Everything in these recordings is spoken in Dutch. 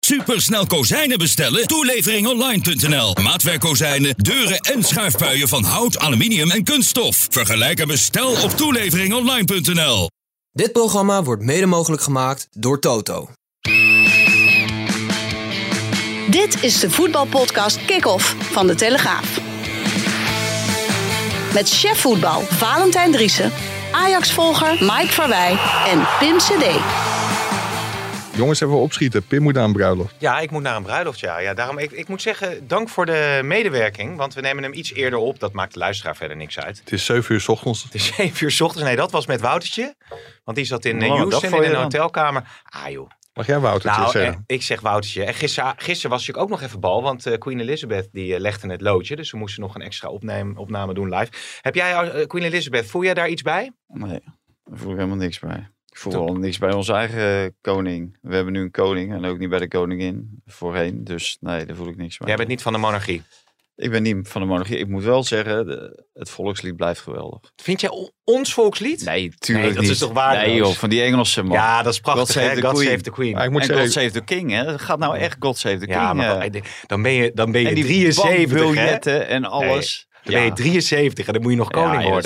Supersnel kozijnen bestellen? Toeleveringonline.nl. Maatwerkkozijnen, deuren en schuifpuien van hout, aluminium en kunststof. Vergelijk en bestel op toeleveringonline.nl. Dit programma wordt mede mogelijk gemaakt door Toto. Dit is de voetbalpodcast Kick-Off van De Telegraaf. Met chef voetbal Valentijn Driessen, Ajax-volger Mike Verwij en Pim CD. Jongens, even opschieten. Pim moet naar een bruiloft. Ja, ik moet naar een bruiloft, ja. ja daarom, ik, ik moet zeggen, dank voor de medewerking. Want we nemen hem iets eerder op. Dat maakt de luisteraar verder niks uit. Het is 7 uur s ochtends. Het is 7 uur s ochtends. Nee, dat was met Woutertje. Want die zat in Oh, uh, dat Houston in een dan? hotelkamer. Ah joh. Mag jij Wouter Nou, zeggen? eh, ik zeg Woutertje. En gisteren, gisteren was natuurlijk ook nog even bal. Want eh, Queen Elizabeth die eh, legde het loodje. Dus we moesten nog een extra opname, opname doen live. Heb jij, eh, Queen Elizabeth, voel jij daar iets bij? Nee, daar voel ik helemaal niks bij. Ik voel wel niks bij onze eigen eh, koning. We hebben nu een koning en ook niet bij de koningin voorheen. Dus nee, daar voel ik niks bij. Jij bent niet van de monarchie. Ik ben niet van de monarchie. Ik moet wel zeggen, de- het volkslied blijft geweldig. Vind jij ons volkslied? Nee, tuurlijk Nee, dat niet. is toch waardeloos? Nee joh, van die Engelse man. Ja, dat is prachtig. God Save hè? the God Queen. Save the Queen. Maar ik moet en zeggen, God Save the King, hè. Dat gaat nou echt God Save the Ja, King. maar eh. wat- dan ben je, dan ben je en die 73, hè? bankbiljetten en alles. Dan ben je 73 en dan moet je nog koning ja, ja, worden.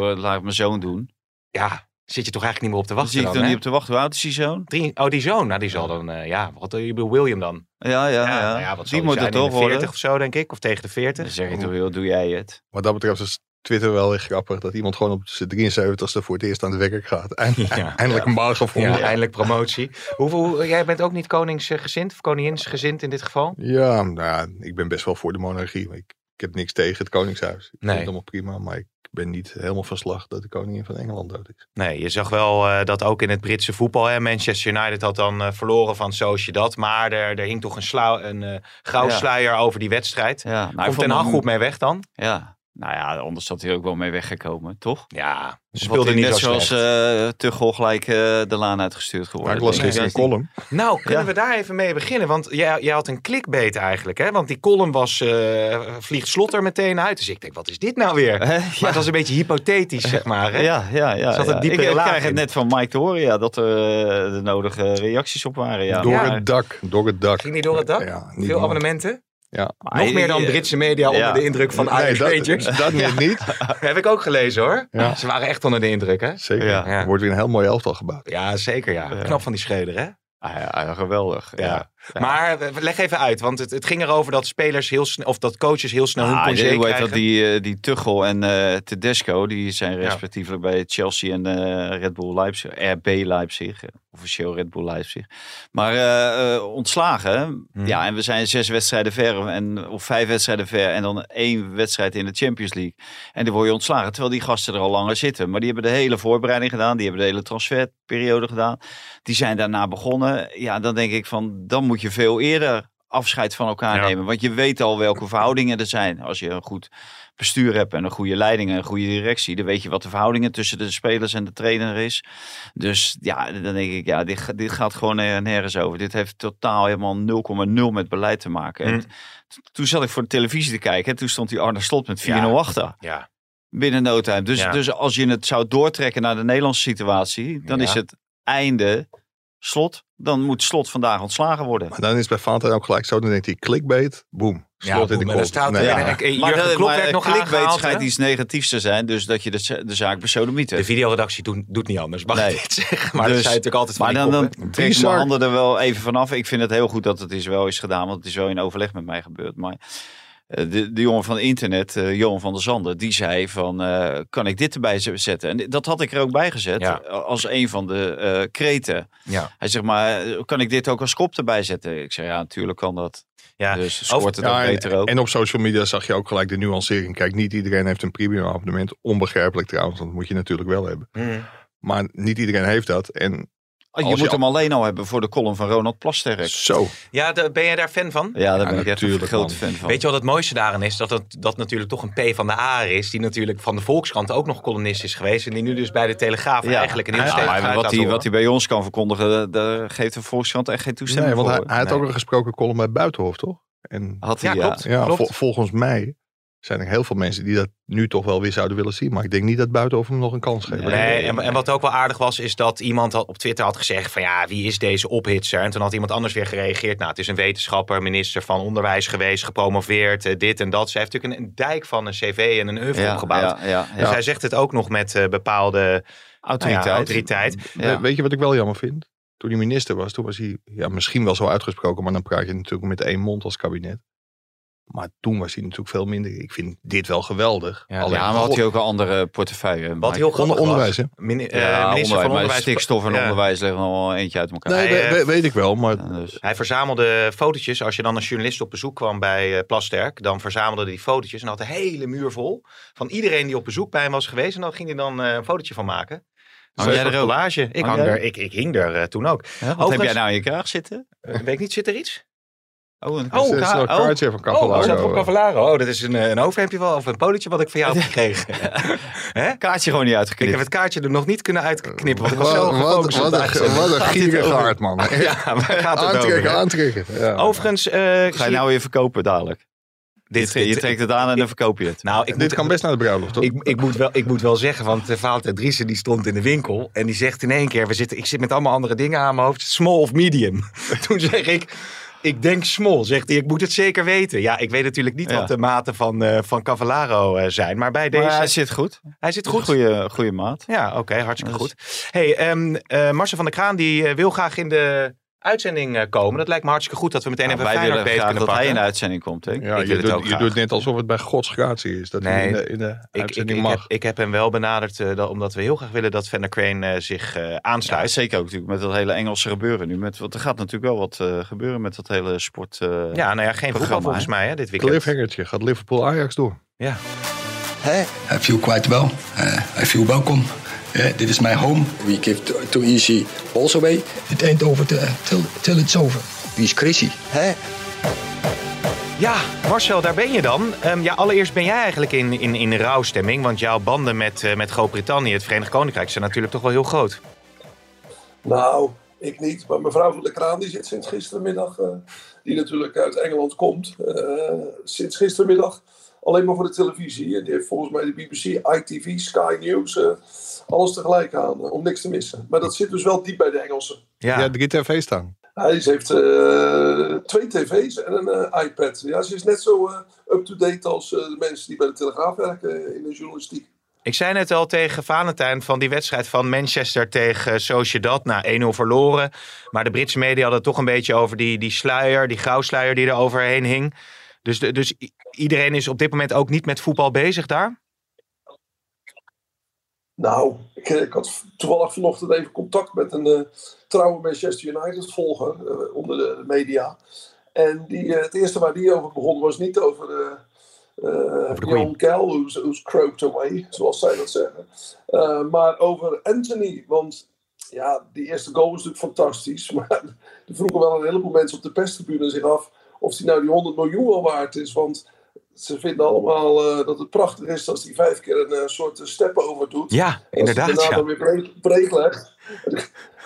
dat laat ik mijn zoon doen. Ja, zit je toch eigenlijk niet meer op te Dan wachten zie ik dan, niet op te wachten. Hoe oud is die zoon? Drie, oh, die zoon. Nou, die zal dan, eh, ja, wat je bedoelt William dan? Ja, ja, ja. nou ja, wat zal die moet het in toch de 40 worden. of zo, denk ik. Of tegen de 40. Dan zeg je toch, doe jij het. wat dat betreft is Twitter wel echt grappig. Dat iemand gewoon op zijn 73ste voor het eerst aan de wekker gaat. Eind- Ja. Eindelijk een baan Ja, gevonden. Ja, eindelijk promotie. Hoeveel, jij bent ook niet koningsgezind of koninginsgezind in dit geval? nou ja, ik ben best wel voor de monarchie. Ik, ik heb niks tegen het koningshuis. Ik Nee. vind het allemaal prima. Maar ik ben niet helemaal van slag dat de koningin van Engeland dood is. Nee, je zag wel eh, dat ook in het Britse voetbal. Hè, Manchester United had dan eh, verloren van dat, Maar er, er hing toch een, slauw, een eh gouden Ja. sluier over die wedstrijd. Ja, nou, Komt vond Ten Hag goed mee weg dan? Ja, nou ja, anders had hij ook wel mee weggekomen, toch? Ja, ze Speelde niet net zo zoals uh, Tuchel gelijk eh, de laan uitgestuurd geworden. Maar ik las gisteren een column. Nou, kunnen Ja. we daar even mee beginnen? Want jij, jij had een clickbait eigenlijk, hè? Want die column was, eh, vliegt slot er meteen uit. Dus ik denk, wat is dit nou weer? Hè? Maar het was een beetje hypothetisch, zeg maar. Hè? Ja, ja, ja. Zat ja. ik, krijg het net van Mike te horen, ja, dat er eh, de nodige reacties op waren. Ja. door Ja. het dak. Door het dak. Ging die door het dak? Ja, niet Veel normaal. abonnementen? Ja. Nog meer dan Britse media onder Ja. de indruk van Nee, Irish dat, Rangers. dat net niet. Heb ik ook gelezen hoor. Ja. Ze waren echt onder de indruk, hè? Zeker. Ja. Er wordt weer een heel mooi elftal gebouwd. Ja, zeker ja. Ja. Knap van die Schreuder, hè? Ah, ja, ja, geweldig. Ja. Ja. Maar eh, leg even uit, want het, het ging erover dat spelers heel snel, of dat coaches heel snel hun Ah, congé hoe heet krijgen. dat, die, eh, die Tuchel en eh Tedesco, die zijn respectievelijk bij Chelsea en Red Bull Leipzig, RB Leipzig, officieel Red Bull Leipzig. Maar ontslagen, Hmm. ja, en we zijn zes wedstrijden ver, en, of vijf wedstrijden ver, en dan één wedstrijd in de Champions League. En dan word je ontslagen, terwijl die gasten er al langer zitten. Maar die hebben de hele voorbereiding gedaan, die hebben de hele transferperiode gedaan. Die zijn daarna begonnen. Ja, dan denk ik van, dan moet je veel eerder afscheid van elkaar Ja. nemen. Want je weet al welke verhoudingen er zijn. Als je een goed bestuur hebt en een goede leiding en een goede directie, dan weet je wat de verhoudingen tussen de spelers en de trainer is. Dus ja, dan denk ik, ja, dit, dit gaat gewoon ner- nergens over. Dit heeft totaal helemaal 0,0 met beleid te maken. En Mm. t- toen zat ik voor de televisie te kijken en toen stond die Arne Slot met 4-0 Ja. achter. Ja, Binnen no time. Dus, Ja. dus als je het zou doortrekken naar de Nederlandse situatie, dan is het einde slot. Dan moet slot vandaag ontslagen worden. Maar dan is bij Valentijn ook gelijk zo. Dan denkt hij clickbait. Boom. Ja, Slot in de boem, kop. staat er Nee, ja. en Maar, de, maar nog clickbait schijnt iets negatiefs te zijn. Dus dat je de, zaak besodemiet De videoredactie doet, doet niet anders, mag Nee. ik dit zeggen. Maar dat Dus- zei je natuurlijk altijd van Maar dan, dan trek ik Bizar. mijn handen er wel even vanaf. Ik vind het heel goed dat het is wel is gedaan. Want het is wel in overleg met mij gebeurd. Maar de, de jongen van internet, eh, Johan van der Zanden, die zei van, eh, kan ik dit erbij zetten? En dat had ik er ook bij gezet. Ja. Als een van de eh kreten. Ja. Hij zegt maar, eh, kan ik dit ook als kop erbij zetten? Ik zei, ja, natuurlijk kan dat. Ja. Dus scoort het ook Ja, en, beter ook. en op social media zag je ook gelijk de nuancering. Kijk, niet iedereen heeft een premium abonnement. Onbegrijpelijk trouwens, want dat moet je natuurlijk wel hebben. Mm. Maar niet iedereen heeft dat. En Oh, je moet hem alleen al hebben voor de column van Ronald Plasterk. Zo. Ja, de- ben jij daar fan van? Ja, daar Ja, ben ik echt een natuurlijk, grote fan van. Weet je wat het mooiste daarin is? Dat het dat natuurlijk toch een P van de A is. Die natuurlijk van de Volkskrant ook nog columnist is geweest. En die nu dus bij de Telegraaf eigenlijk een heel Ja, maar wat hij, wat hij bij ons kan verkondigen, daar geeft de Volkskrant echt geen toestemming Nee, want hij, voor. hij had Nee. ook een gesproken column bij Buitenhof, toch? En Had hij, Ja, ja, klopt. ja, Klopt. vol- volgens mij zijn er heel veel mensen die dat nu toch wel weer zouden willen zien. Maar ik denk niet dat Buitenhof hem nog een kans geeft. Nee, en, en wat ook wel aardig was, is dat iemand op Twitter had gezegd van ja, wie is deze ophitser? En toen had iemand anders weer gereageerd. Nou, het is een wetenschapper, minister van Onderwijs geweest, gepromoveerd, eh, dit en dat. Ze heeft natuurlijk een, dijk van een cv en een oeuvre ja, opgebouwd. Ja, ja, Dus hij zegt het ook nog met eh, bepaalde Autoriteit. nou ja, autoriteit. We- Weet je wat ik wel jammer vind? Toen hij minister was, toen was hij ja, misschien wel zo uitgesproken. Maar dan praat je natuurlijk met één mond als kabinet. Maar toen was hij natuurlijk veel minder. Ik vind dit wel geweldig. Ja, Alleen, Ja, maar had hij ook een andere portefeuille. Wat heel grappig onder- onderwijs, hè? Mini- eh, ja, minister onderwijs, van maar Onderwijs. stikstof en Ja. onderwijs liggen nog wel eentje uit elkaar. Nee, Hij, we- eh, we- weet ik wel. Maar Ja, dus. Hij verzamelde fotootjes. Als je dan als journalist op bezoek kwam bij eh, Plasterk, dan verzamelde hij die fotootjes en had een hele muur vol van iedereen die op bezoek bij hem was geweest. En dan ging hij dan eh, een fotootje van maken. Hang een jij er ook? collage. Ik, Hang er, ik, ik hing er eh, toen ook. Ja, wat heb jij nou in je kraag zitten? Eh, weet ik niet, zit er iets? Oh, een oh, zo'n oh. kaartje van Oh, Cavallaro. zat er op Cavallaro. Oh, dat is een, eh, een overhemdje wel, of een polootje wat ik van jou heb gekregen. Hè? kaartje gewoon niet Ik uitgeknipt. heb het kaartje er nog niet kunnen uitknippen, want ik was Wat, zo wat, de een, wat een gierige hart, man. Ja, gaat het aantrekken, over? aantrekken. Ja. Overigens, eh, Ga je nou weer verkopen dadelijk? dit, je, trekt het aan en dan verkoop je het. nou, ik Dit moet, kan best naar de bruiloft, toch? Ik, ik, moet wel, ik moet wel zeggen, want uh, Valentijn Driessen die stond in de winkel en die zegt in één keer, we zitten, ik zit met allemaal andere dingen aan mijn hoofd, small of medium. Toen zeg ik, ik denk small, zegt hij, ik moet het zeker weten. Ja, ik weet natuurlijk niet Ja. wat de maten van, eh van Cavallaro eh, zijn, maar bij deze, Maar hij hij, zit goed. zit Goed. goed. Goede, maat. Ja, oké, hartstikke Dus- goed. Hey, eh, Marcel van der Kraan die wil graag in de uitzending eh, komen. Dat lijkt me hartstikke goed dat we meteen Nou, even wij willen Feyenoord beter kunnen dat hij in de uitzending komt. Hè? Ja, ik je, het doet, ook je graag. doet net alsof het bij Gods gratie is. Dat Nee, hij in de, in de Ik, ik, uitzending ik, mag. heb, ik heb hem wel benaderd, eh, dat, omdat we heel graag willen dat Van der Crane eh, zich eh, Ja, aansluit. zeker ook natuurlijk met dat hele Engelse gebeuren nu. Met, want er gaat natuurlijk wel wat eh, gebeuren met dat hele sport. eh, Ja, nou ja, geen voetbal volgens mij hè, dit weekend. Cliffhangertje. Gaat Liverpool Ajax door? Ja. Hey, I feel quite well. Uh, I feel welcome. Uh, dit is my home. We give too, too easy balls away. It ain't over till, till, till it's over. Wie is Chrissy? Hey. ja, Marcel, daar ben je dan. Ehm, ja, allereerst ben jij eigenlijk in, in, in rouwstemming. Want jouw banden met, eh, met Groot-Brittannië, het Verenigd Koninkrijk, zijn natuurlijk toch wel heel groot. Nou, ik niet. Maar mevrouw van der Kraan die zit sinds gistermiddag, eh, die natuurlijk uit Engeland komt, eh, sinds gistermiddag alleen maar voor de televisie. En die heeft volgens mij de BBC, ITV, Sky News, eh, alles tegelijk aan, eh, om niks te missen. Maar dat zit dus wel diep bij de Engelsen. Ja, Ja, drie tv staan. Hij ze heeft eh, twee tv's en een eh, iPad. Ja, ze is net zo up-to-date als de mensen die bij de Telegraaf werken in de journalistiek. ik zei net al tegen Valentijn van die wedstrijd van Manchester tegen Sociedad. Nou, 1-0 verloren. Maar de Britse media hadden het toch een beetje over die, die sluier, die grauwsluier die er overheen hing. Dus, de- dus iedereen is op dit moment ook niet met voetbal bezig daar? Nou, ik, ik had toevallig vanochtend even contact met een eh, trouwe Manchester United volger eh, onder de, media. En die, eh, het eerste waar die over begon was niet over Young Gal, who's, who's croaked away, zoals zij dat zeggen. Maar over Anthony, want ja, die eerste goal was natuurlijk fantastisch. Maar er vroegen wel een heleboel mensen op de perstribune zich af of die nou die 100 miljoen wel waard is. Want ze vinden allemaal eh, dat het prachtig is als hij vijf keer een eh, soort step over doet. Ja, En als inderdaad. hij daarna Ja. dan weer breek, breek legt.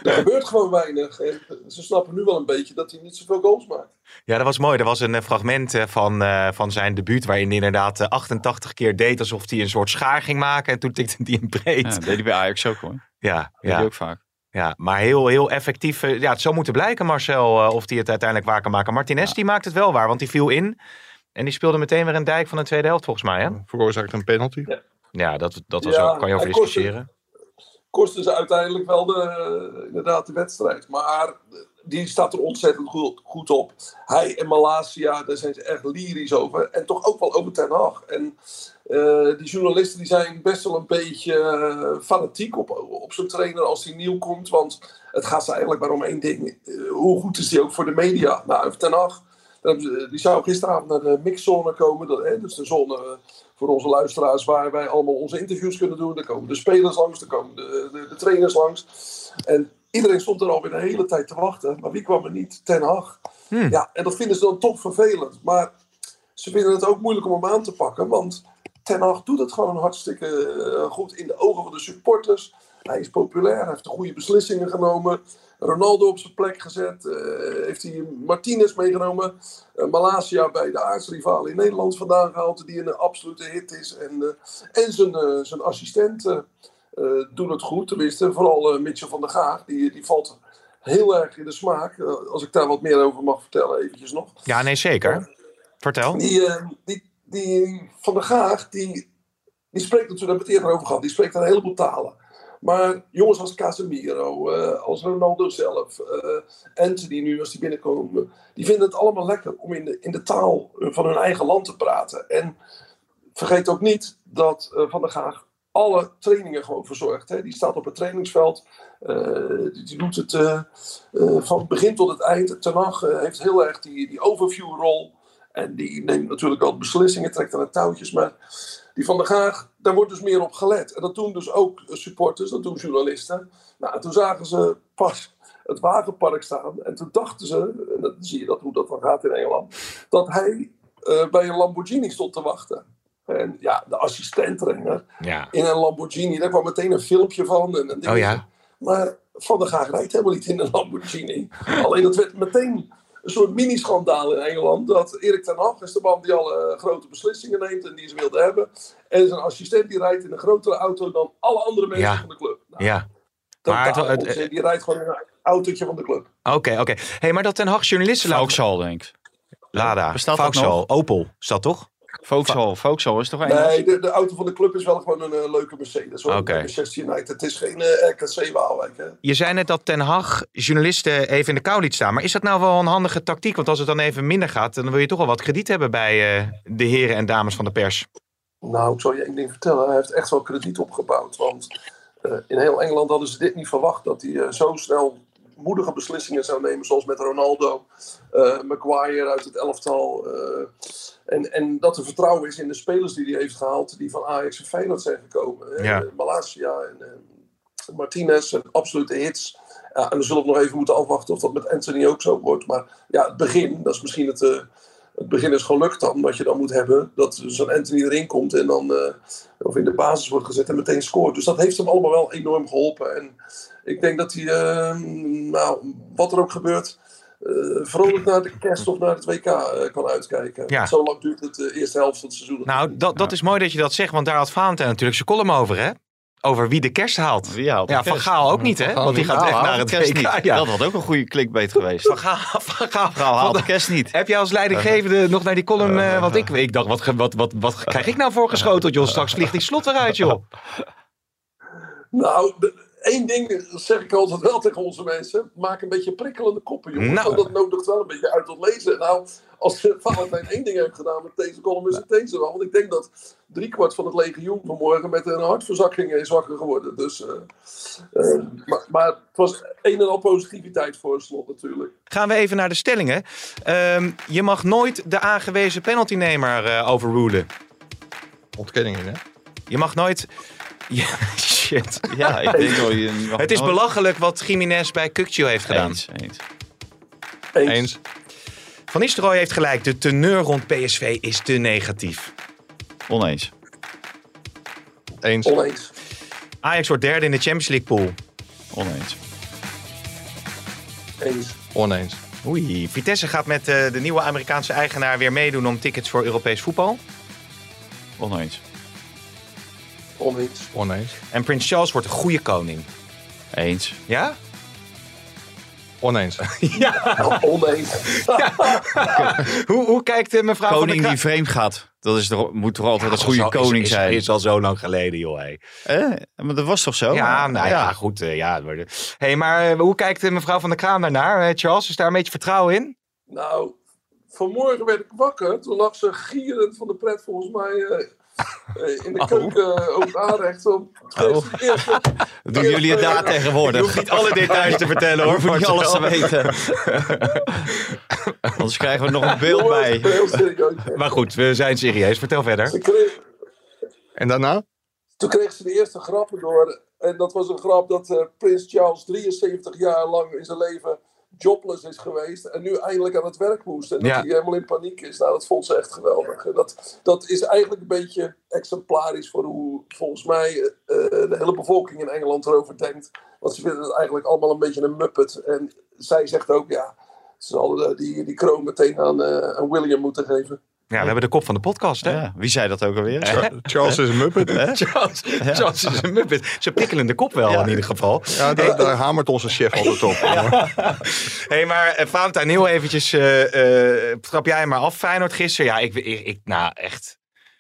er gebeurt gewoon weinig. En ze snappen nu wel een beetje dat hij niet zoveel goals maakt. Ja, dat was mooi. Er was een eh, fragment van, eh, van zijn debuut waarin hij inderdaad eh, 88 keer deed alsof hij een soort schaar ging maken. En toen tikte hij hem breed. Ja, dat deed hij bij Ajax ook hoor. Ja, Dat deed ja, hij ook vaak. Ja, maar heel, heel effectief. eh, Ja, het zou moeten blijken, Marcel, eh, of hij het uiteindelijk waar kan maken. Martinez, die maakt het wel waar, want die viel in. En die speelde meteen weer een dijk van de tweede helft, volgens mij. Hè? Veroorzaakt een penalty. Ja, dat, dat was Ja, ook, kan je over kostte- discussiëren. Kosten ze uiteindelijk wel de, inderdaad de wedstrijd. Maar die staat er ontzettend goed, goed op. Hij en Malasia, daar zijn ze echt lyrisch over. En toch ook wel over Ten Hag. En eh, die journalisten die zijn best wel een beetje eh, fanatiek op, op zo'n trainer als hij nieuw komt. Want het gaat ze eigenlijk maar om één ding. Eh, hoe goed is hij ook voor de media? Nou, Ten Hag, daar die zou gisteravond naar de mixzone komen. Dat, hè, dus de zone voor onze luisteraars waar wij allemaal onze interviews kunnen doen. Er komen de spelers langs, er komen de, de, de trainers langs. En iedereen stond er alweer de hele tijd te wachten. Maar wie kwam er niet? Ten Hag. Hmm. Ja, en dat vinden ze dan toch vervelend. Maar ze vinden het ook moeilijk om hem aan te pakken. Want Ten Hag doet het gewoon hartstikke eh, goed in de ogen van de supporters. Hij is populair, hij heeft de goede beslissingen genomen. Ronaldo op zijn plek gezet. eh, heeft hij Martinez meegenomen. Eh, Malasia bij de aardsrivaal in Nederland vandaan gehaald. Die een absolute hit is. En, en zijn, zijn assistent eh, doen het goed. Tenminste, vooral Mitchell van der Gaag. Die, die valt heel erg in de smaak. Als ik daar wat meer over mag vertellen, eventjes nog. Ja, nee, zeker. Vertel. Die, die, die Van der Gaag, die, die spreekt natuurlijk, daar hebben het eerder over gehad, die spreekt een heleboel talen. Maar jongens als Casemiro, eh, als Ronaldo zelf, eh, Anthony nu als die binnenkomen, die vinden het allemaal lekker om in de, in de taal eh, van hun eigen land te praten. En vergeet ook niet dat Van der Gaag alle trainingen gewoon verzorgt. Hè. Die staat op het trainingsveld, die, die doet het van begin tot het eind. Ten heeft heel erg die, die overview-rol. En die neemt natuurlijk al beslissingen, trekt aan de touwtjes. Maar die Van der Gaag, daar wordt dus meer op gelet. En dat doen dus ook supporters, dat doen journalisten. Nou, en toen zagen ze pas het wagenpark staan. En toen dachten ze, en dan zie je dat, hoe dat dan gaat in Engeland, dat hij eh, bij een Lamborghini stond te wachten. En ja, de assistent-trainer Ja. in een Lamborghini, daar kwam meteen een filmpje van. En, en Oh ja. Maar Van der Gaag rijdt helemaal niet in een Lamborghini. Alleen dat werd meteen een soort mini-schandaal in Engeland. Dat Erik ten Hag is de man die alle eh, grote beslissingen neemt en die ze wilde hebben. En zijn assistent die rijdt in een grotere auto dan alle andere mensen Ja. van de club. Nou, Ja. Maar het, die rijdt gewoon in een autootje van de club. Oké, oké. hey, maar dat Ten Hag journalisten. Vauxhall, denk ik. Lada, Bestaat Vauxhall? Opel. Is dat toch? Vauxhall. Vauxhall is toch Engels? Nee, de, de auto van de club is wel gewoon een eh, leuke Mercedes. hoor. Oké. Manchester United. Het is geen eh, RKC Waalwijk. Hè. Je zei net dat Ten Hag journalisten even in de kou liet staan. Maar is dat nou wel een handige tactiek? Want als het dan even minder gaat, dan wil je toch wel wat krediet hebben bij eh, de heren en dames van de pers. Nou, ik zal je één ding vertellen. Hij heeft echt wel krediet opgebouwd. Want eh, in heel Engeland hadden ze dit niet verwacht. Dat hij zo snel moedige beslissingen zou nemen. Zoals met Ronaldo, eh Maguire uit het elftal. eh, en, en dat er vertrouwen is in de spelers die hij heeft gehaald. Die van Ajax en Feyenoord zijn gekomen. Ja. Malasia en eh, Martinez. En absolute hits. Ja, en dan zullen we nog even moeten afwachten of dat met Anthony ook zo wordt. Maar ja, het begin, dat is misschien het... eh, het begin is gelukt dan, wat je dan moet hebben. Dat zo'n Anthony erin komt en dan of in de basis wordt gezet en meteen scoort. Dus dat heeft hem allemaal wel enorm geholpen. En ik denk dat hij, eh, nou, wat er ook gebeurt, eh, vrolijk naar de kerst of naar het WK eh, kan uitkijken. Ja. Zo lang duurt het de eerste helft van het seizoen. Nou, dat, dat is mooi dat je dat zegt, want daar had Valentijn natuurlijk zijn column over, hè? Over wie de kerst haalt. Wie haalt de Ja, Van kerst? Gaal ook niet, hè? Want die gaat Gaal echt naar de het kerst WK. niet. Ja. Dat had ook een goede clickbait geweest. Van Gaal, van Gaal. Gaal haalt de kerst niet. Heb jij als leidinggevende nog naar die column... eh, want ik, ik dacht, wat, wat, wat, wat krijg ik nou voor geschoteld, joh? Straks vliegt die slot eruit, joh. Nou, de- één ding zeg ik altijd wel tegen onze mensen. Maak een beetje prikkelende koppen, jongens. Nou. Want dat nodigt wel een beetje uit tot lezen. Nou, als Valentijn één ding heeft gedaan met deze column, is het deze wel. Want ik denk dat driekwart van het legioen vanmorgen met een hartverzakking is wakker geworden. Dus, eh, eh, maar, maar het was een en al positiviteit voor het slot natuurlijk. Gaan we even naar de stellingen. Ehm, je mag nooit de aangewezen penaltynemer eh overrulen. Ontkenning in, hè? Je mag nooit... Ja, shit. Ja, ik denk wel. Je Het is belachelijk wat Jiménez bij Kukçu heeft gedaan. Eens, eens. Eens. Eens. Van Nistelrooy heeft gelijk. De teneur rond PSV is te negatief. Oneens. Eens. Oneens. Ajax wordt derde in de Champions League pool. Oneens. Eens. Oneens. Oei. Vitesse gaat met eh, de nieuwe Amerikaanse eigenaar weer meedoen om tickets voor Europees voetbal. Oneens. Oneens. Oneens. En Prins Charles wordt een goede koning. Eens. Ja? Oneens. Oneens. Hoe, hoe kijkt eh, mevrouw van Koning die vreemd gaat. Dat is toch, moet toch altijd Ja, een goede is al- is- koning is, zijn? Is, al zo lang geleden, joh. Hey. Eh, maar dat was toch zo? Ja, nou ja, goed. eh, ja, het wordt- hey, maar eh, hoe kijkt mevrouw van der Kraam daarnaar? Charles, is daar een beetje vertrouwen in? Nou, vanmorgen werd ik wakker. Toen lag ze gierend van de pret volgens mij in de keuken uh, ook aanrecht. Om, Oh. Doen jullie het daar tegenwoordig? Je hoeft niet alle details te vertellen, hoor. Hoef niet alles te weten. Anders krijgen we nog een beeld bij. ik. Maar goed, we zijn serieus. Vertel verder. Kreeg, En daarna? Toen kreeg ze de eerste grappen door. En dat was een grap dat eh, Prins Charles 73 jaar lang in zijn leven jobless is geweest. En nu eindelijk aan het werk moest. En dat Ja. hij helemaal in paniek is. Nou, dat vond ze echt geweldig. Dat, dat is eigenlijk een beetje exemplarisch voor hoe volgens mij eh, de hele bevolking in Engeland erover denkt. Want ze vinden het eigenlijk allemaal een beetje een muppet. En zij zegt ook, ja, ze zal eh, die, die kroon meteen aan, eh, aan William moeten geven. Ja, we hebben de kop van de podcast, hè? Ja, wie zei dat ook alweer? Char- Charles is een muppet. Charles, Charles is een muppet. Ze prikkelen de kop wel, Ja. in ieder geval. Ja, daar, daar hamert onze chef altijd op. hey, maar uh, Valentijn, heel eventjes, eh, eh, trap jij maar af Feyenoord gisteren? Ja, ik, ik, ik nou echt,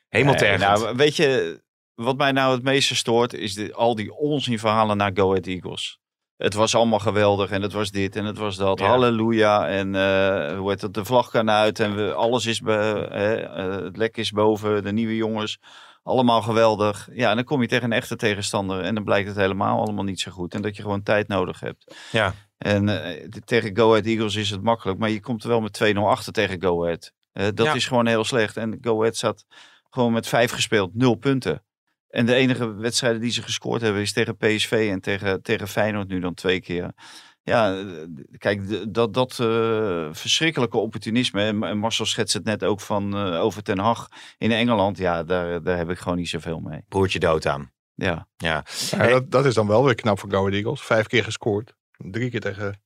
hemeltergend. Nee, nou, weet je, wat mij nou het meeste stoort, is de, al die onzinverhalen naar Go Ahead Eagles. Het was allemaal geweldig en het was dit en het was dat. Ja. Halleluja. En eh, hoe heet het, de vlag kan uit en we, alles is, be, hè, eh, het lek is boven, de nieuwe jongens. Allemaal geweldig. Ja, en dan kom je tegen een echte tegenstander en dan blijkt het helemaal allemaal niet zo goed. En dat je gewoon tijd nodig hebt. Ja. En eh, tegen Go Ahead Eagles is het makkelijk, maar je komt er wel met 2-0 achter tegen Go Ahead. Dat Ja. is gewoon heel slecht. En Go Ahead staat gewoon met vijf gespeeld, nul punten. En de enige wedstrijden die ze gescoord hebben is tegen PSV en tegen, tegen Feyenoord nu dan twee keer. Ja, eh, kijk, dat, dat eh, verschrikkelijke opportunisme. En Marcel schetst het net ook van eh, over Ten Hag in Engeland. Ja, daar, daar heb ik gewoon niet zoveel mee. Broertje dood aan. Ja, Ja. Ja, dat, dat is dan wel weer knap voor Go Ahead Eagles. Vijf keer gescoord. Drie keer tegen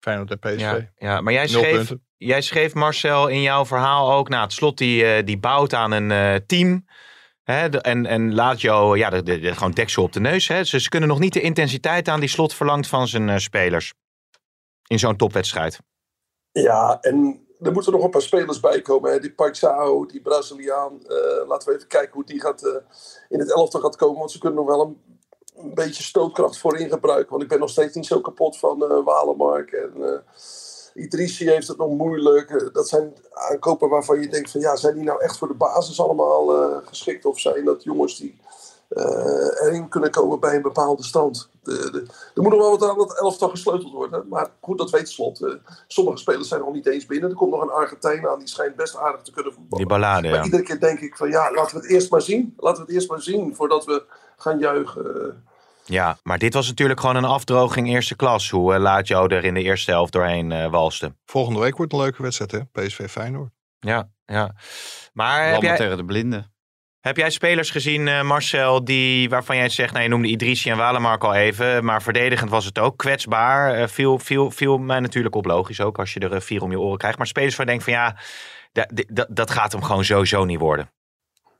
Feyenoord en PSV. Ja, ja, maar jij schreef, jij schreef Marcel in jouw verhaal ook, nou het slot die, eh, die bouwt aan een eh, team. Hè, en, en laat jou ja, gewoon deksel op de neus. Hè. Ze, ze kunnen nog niet de intensiteit aan die slot verlangt van zijn eh, spelers. In zo'n topwedstrijd. Ja, en er moeten nog een paar spelers bij komen. Hè. Die Paixão, die Braziliaan. Eh, laten we even kijken hoe die gaat, eh, in het elftal gaat komen. Want ze kunnen nog wel een, een beetje stootkracht voorin gebruiken. Want ik ben nog steeds niet zo kapot van Walemark. En Idrissi heeft het nog moeilijk. Eh, dat zijn aankopen waarvan je denkt van... Ja, zijn die nou echt voor de basis allemaal eh, geschikt? Of zijn dat jongens die eh, erin kunnen komen bij een bepaalde stand? De, de, er moet nog wel wat aan dat elftal gesleuteld worden. Maar goed, dat weet Slot. Sommige spelers zijn nog niet eens binnen. Er komt nog een Argentijn aan, die schijnt best aardig te kunnen voetballen. Die ballade, Maar ja. iedere keer denk ik van ja, laten we het eerst maar zien. Laten we het eerst maar zien voordat we gaan juichen. Ja, maar dit was natuurlijk gewoon een afdroging eerste klas. Hoe eh, laat jou er in de eerste helft doorheen eh, walste. Volgende week wordt een leuke wedstrijd, hè? PSV Feyenoord. Ja, ja. Maar heb Allemaal jij, tegen de blinden. heb jij spelers gezien, eh, Marcel, die, waarvan jij zegt, nou, je noemde Idrissi en Walemark al even, maar verdedigend was het ook kwetsbaar. Eh, viel, viel, viel mij natuurlijk op, logisch ook, als je er eh, vier om je oren krijgt. Maar spelers waar je denkt van ja, dat gaat hem gewoon sowieso niet worden.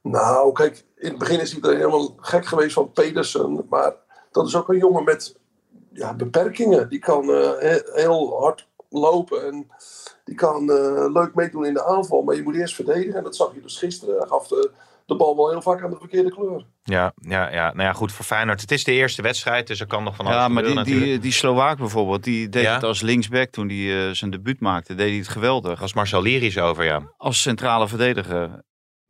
Nou, kijk, in het begin is iedereen helemaal gek geweest van Pedersen. Maar dat is ook een jongen met ja, beperkingen. Die kan eh, he- heel hard lopen en die kan eh, leuk meedoen in de aanval. Maar je moet eerst verdedigen. En dat zag je dus gisteren. Hij gaf de, de bal wel heel vaak aan de verkeerde kleur. Ja, ja, ja. Nou ja, goed voor Feyenoord. Het is de eerste wedstrijd, dus er kan nog van alles Ja, maar die, die, natuurlijk. die Slovaak bijvoorbeeld, die deed Ja? het als linksback toen hij eh, zijn debuut maakte. Deed hij het geweldig. Was Marcel over, ja. Als centrale verdediger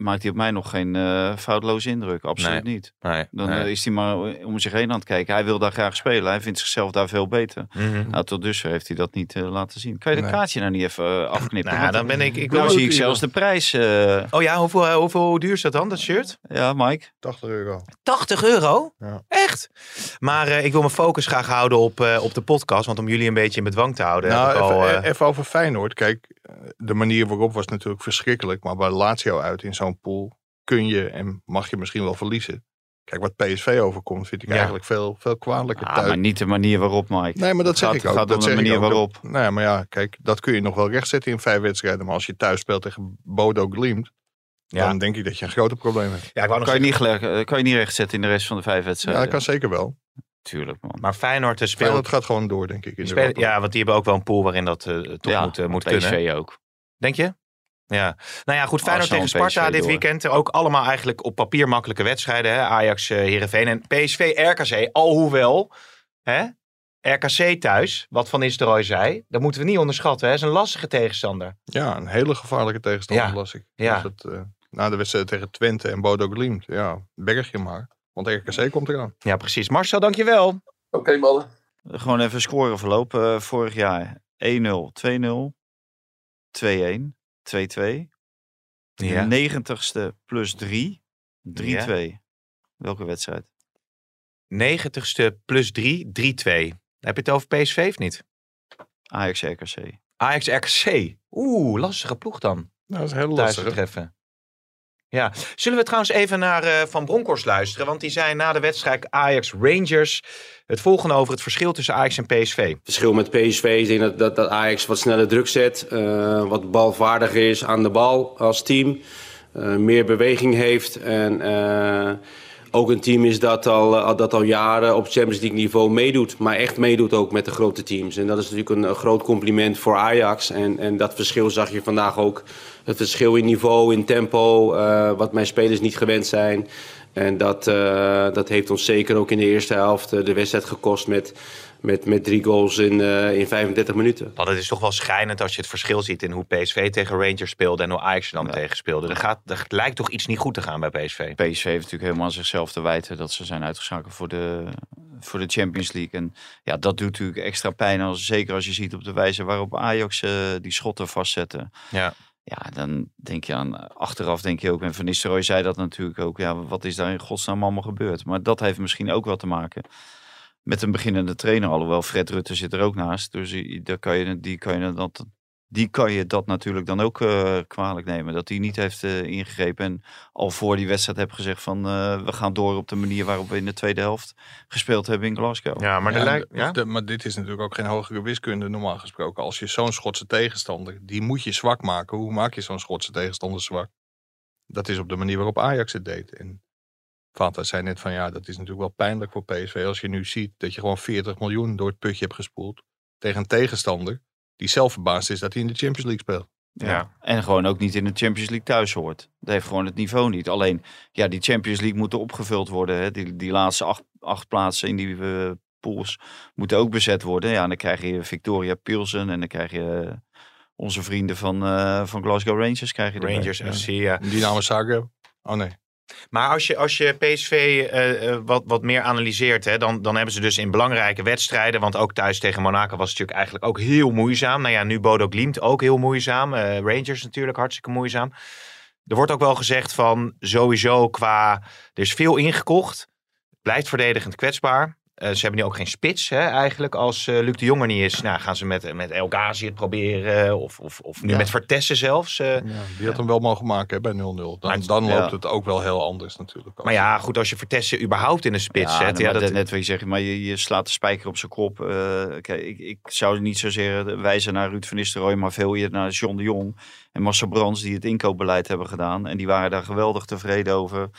maakt hij op mij nog geen eh foutloze indruk. Absoluut Nee. niet. Nee, Dan nee. eh, is hij maar om zich heen aan het kijken. Hij wil daar graag spelen. Hij vindt zichzelf daar veel beter. Mhm. Nou, tot dusver heeft hij dat niet eh, laten zien. Kan je de kaartje nou niet even afknippen? Nou, dan ben ik... ik nou wil zie ik zelfs de prijs. eh, Oh ja, hoeveel, hoeveel hoe duur is dat dan, dat shirt? ja, Mike. 80 euro. 80 euro? Ja. Echt? Maar eh, ik wil mijn focus graag houden op, eh, op de podcast. Want om jullie een beetje in bedwang te houden. Nou, even, al, even over Feyenoord. Kijk, de manier waarop was natuurlijk verschrikkelijk. Maar bij Lazio uit in zo'n pool kun je en mag je misschien wel verliezen. Kijk, wat PSV overkomt, vind ik Ja. eigenlijk veel, veel kwalijker Ah, maar niet de manier waarop, Mike. Nee, maar dat zeg gaat, ik ook. gaat dat om de manier waarop. Nee, maar ja, kijk, dat kun je nog wel rechtzetten in vijf wedstrijden. Maar als je thuis speelt tegen Bodo Glimt, ja. dan denk ik dat je een grote probleem hebt. ja, ik wou nog Kan je, niet gelijk, eh, kan je niet rechtzetten in de rest van de vijf Ja, wedstrijden? dat kan zeker wel. Tuurlijk, man. Maar Feyenoord eh, speelt... Feyenoord gaat gewoon door, denk ik. In ja, want die hebben ook wel een pool waarin dat eh, toch ja, moet, moet PSV kunnen. ook. Denk je? Ja. Nou ja, goed. Feyenoord Arsenal tegen en Sparta dit door. weekend. Ook allemaal eigenlijk op papier makkelijke wedstrijden. Hè? Ajax, eh Heerenveen en PSV, RKC. Alhoewel, hè? RKC thuis, wat Van Nistelrooy zei, dat moeten we niet onderschatten. Hè? is een lastige tegenstander. Ja, een hele gevaarlijke tegenstander, Ja. las ik. Ja. Dus dat, eh, na de wedstrijd tegen Twente en Bodo Glimt, ja, berg je maar. Want RKC komt eraan. Ja, precies. Marcel, dankjewel. Oké mannen. Gewoon even scoreverloop. eh vorig jaar 1-0, 2-0, 2-1, 2-2. Ja. De 90ste plus 3, 3-2. Welke wedstrijd? 90ste plus 3, 3-2. Heb je het over PSV of niet? Ajax RKC. Ajax RKC. Oeh, lastige ploeg dan. Nou, dat is heel Thuis lastig. te treffen. Ja, zullen we trouwens even naar eh, Van Bronckhorst luisteren? Want die zei na de wedstrijd Ajax Rangers het volgende over het verschil tussen Ajax en PSV. verschil met PSV. Denk dat, dat, Ajax wat sneller druk zet. eh, wat balvaardiger is aan de bal als team. eh, meer beweging heeft. En ook een team is dat al, eh, dat al jaren op Champions League niveau meedoet. Maar echt meedoet ook met de grote teams. En dat is natuurlijk een, groot compliment voor Ajax. En, en dat verschil zag je vandaag ook. Het verschil in niveau, in tempo. eh, wat mijn spelers niet gewend zijn. En dat, eh, dat heeft ons zeker ook in de eerste helft de wedstrijd gekost met, met, met drie goals in, eh, in 35 minuten. Want het is toch wel schijnend als je het verschil ziet in hoe PSV tegen Rangers speelde en hoe Ajax er dan tegen speelde. Er, gaat, er lijkt toch iets niet goed te gaan bij PSV. PSV heeft natuurlijk helemaal aan zichzelf te wijten dat ze zijn uitgeschakeld voor de, voor de Champions League. En ja, dat doet natuurlijk extra pijn, als, zeker als je ziet op de wijze waarop Ajax eh, die schotten vastzetten. Ja. Ja, dan denk je aan, achteraf denk je ook, en Van Nistelrooy zei dat natuurlijk ook, ja, wat is daar in godsnaam allemaal gebeurd? Maar dat heeft misschien ook wel te maken met een beginnende trainer, alhoewel Fred Rutte zit er ook naast. Dus die, daar kan je, die, kan je dat, die kan je dat natuurlijk dan ook eh, kwalijk nemen. Dat hij niet heeft eh, ingegrepen en al voor die wedstrijd heb gezegd van eh, we gaan door op de manier waarop we in de tweede helft gespeeld hebben in Glasgow. Ja, maar, Ja, lijkt, ja? de- maar dit is natuurlijk ook geen hogere wiskunde normaal gesproken. Als je zo'n Schotse tegenstander, die moet je zwak maken. Hoe maak je zo'n Schotse tegenstander zwak? Dat is op de manier waarop Ajax het deed. En Vata zei net van ja, dat is natuurlijk wel pijnlijk voor PSV. Als je nu ziet dat je gewoon 40 miljoen door het putje hebt gespoeld. Tegen een tegenstander die zelf verbaasd is dat hij in de Champions League speelt. Ja. En gewoon ook niet in de Champions League thuis hoort. Dat heeft gewoon het niveau niet. Alleen, ja, die Champions League moeten opgevuld worden. Hè. Die, die laatste acht, acht plaatsen in die eh, pools moeten ook bezet worden. Ja, en dan krijg je Victoria Pilsen en dan krijg je eh, onze vrienden van, eh, van Glasgow Rangers. Krijg je. Rangers Ja. FC, ja. Dynamo Zagreb. Oh nee. Maar als je, als je PSV eh, eh, wat, wat meer analyseert, hè, dan, dan hebben ze dus in belangrijke wedstrijden, want ook thuis tegen Monaco was het natuurlijk eigenlijk ook heel moeizaam. Nou ja, nu Bodo Glimt ook heel moeizaam. Eh, Rangers natuurlijk hartstikke moeizaam. Er wordt ook wel gezegd van sowieso qua, er is veel ingekocht. Blijft verdedigend kwetsbaar. Eh, ze hebben nu ook geen spits hè, eigenlijk. Als eh, Luc de Jong er niet is, nou, gaan ze met, met El Ghazi het proberen. Of, of, of nu Ja. met Vertessen zelfs. eh. Ja, die had hem wel mogen maken hè, bij 0-0. Dan, Maar- dan ja. loopt het ook wel heel anders natuurlijk. Maar ja, goed, als je Vertessen überhaupt in de spits Ja, zet. nou, Ja, dat, net wat je zegt, maar je, je slaat de spijker op zijn kop. Eh, kijk, ik, ik zou niet zozeer wijzen naar Ruud van Nistelrooy, maar veel eerder naar John de Jong en Marcel Brands die het inkoopbeleid hebben gedaan. En die waren daar geweldig tevreden over.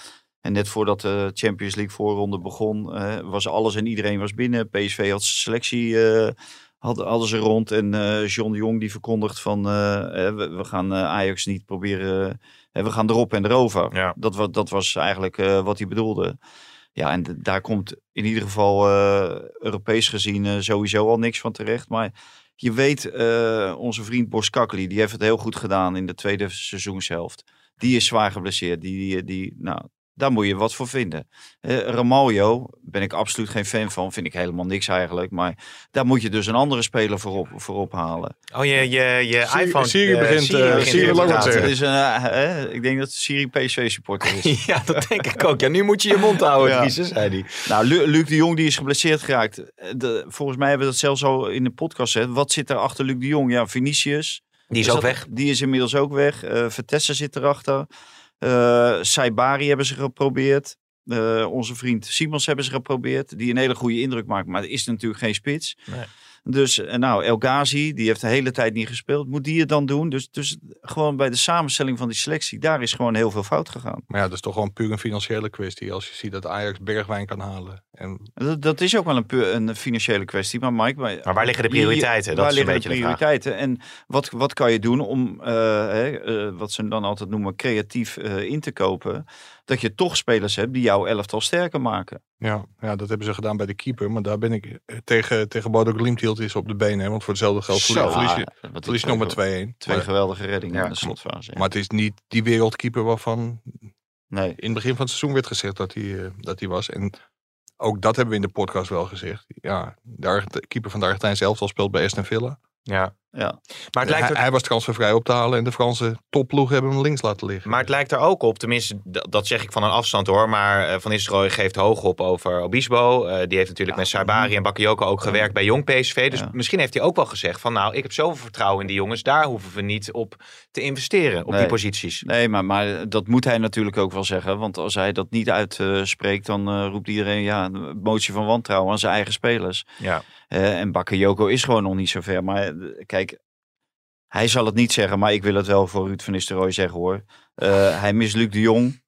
En net voordat de Champions League voorronde begon, eh, was alles en iedereen was binnen. PSV had zijn selectie, eh, hadden, hadden ze rond. En eh, John de Jong die verkondigt van, we, we gaan Ajax niet proberen, we gaan erop en erover. Ja. Dat, wa- dat was eigenlijk wat hij bedoelde. Ja, en daar komt in ieder geval Europees gezien sowieso al niks van terecht. Maar je weet, onze vriend Boskakli, die heeft het heel goed gedaan in de tweede seizoenshelft. Die is zwaar geblesseerd. Die, die, die, nou, daar moet je wat voor vinden. Eh Ramaljo ben ik absoluut geen fan van. Vind ik helemaal niks eigenlijk. Maar daar moet je dus een andere speler voor, op, voor ophalen. Oh, je, je, je Siri- iPhone. Siri eh, begint, Siri eh, begint Siri weer te is een, ik denk dat Siri PSV supporter is. Ja, dat denk ik ook. Ja, nu moet je je mond houden, Ja. Zei hij. Nou, Lu- Luc de Jong die is geblesseerd geraakt. De, volgens mij hebben we dat zelfs al in de podcast gezegd. Wat zit er achter Luc de Jong? Ja, Vinicius. Die is ook weg. Die is inmiddels ook weg. Eh Vertessen zit erachter. Eh Saibari hebben ze geprobeerd. Eh, onze vriend Simons hebben ze geprobeerd. Die een hele goede indruk maakt. Maar het is natuurlijk geen spits. Nee. Dus eh, nou, El Ghazi, die heeft de hele tijd niet gespeeld. Moet die het dan doen? Dus, dus gewoon bij de samenstelling van die selectie, daar is gewoon heel veel fout gegaan. Maar ja, dat is toch gewoon puur een financiële kwestie. Als je ziet dat Ajax Bergwijn kan halen. En Dat, dat is ook wel een, pu- een financiële kwestie. Maar Mike, maar, Maar waar liggen de prioriteiten? Dat waar is een liggen de beetje de vraag. prioriteiten? En wat, wat kan je doen om, eh, hè, eh, wat ze dan altijd noemen, creatief eh, in te kopen? Dat je toch spelers hebt die jouw elftal sterker maken. ja, ja, dat hebben ze gedaan bij de keeper. Maar daar ben ik eh, tegen, tegen Bodo Glimt hield is op de benen. Hè, want voor hetzelfde geld verlies, verlies je, verlies je twee nog maar ge- 2-1. Twee Maar, geweldige reddingen Ja. in de slotfase. ja. maar het is niet die wereldkeeper waarvan nee. in het begin van het seizoen werd gezegd dat hij, eh, dat hij was. En ook dat Ja. Maar het lijkt hij, er, hij was transfervrij op te halen en de Franse topploeg hebben hem links laten liggen. maar het lijkt er ook op, tenminste, dat zeg ik van een afstand hoor. Maar eh, Van Nistelrooy geeft hoog op over Obispo. Eh, die heeft natuurlijk met Saibari en Bakayoko ook gewerkt bij Jong PSV. Dus Ja. misschien heeft hij ook wel gezegd van nou, ik heb zoveel vertrouwen in die jongens. Daar hoeven we niet op te investeren, op die posities. Nee, maar, maar dat moet hij natuurlijk ook wel zeggen. Want als hij dat niet uitspreekt, dan eh, roept iedereen ja, een motie van wantrouwen aan zijn eigen spelers. Ja. Eh, en Bakayoko is gewoon nog niet zo ver. Maar kijk, hij zal het niet zeggen, maar ik wil het wel voor Ruud van Nistelrooy zeggen hoor. Eh, hij mist Luc de Jong.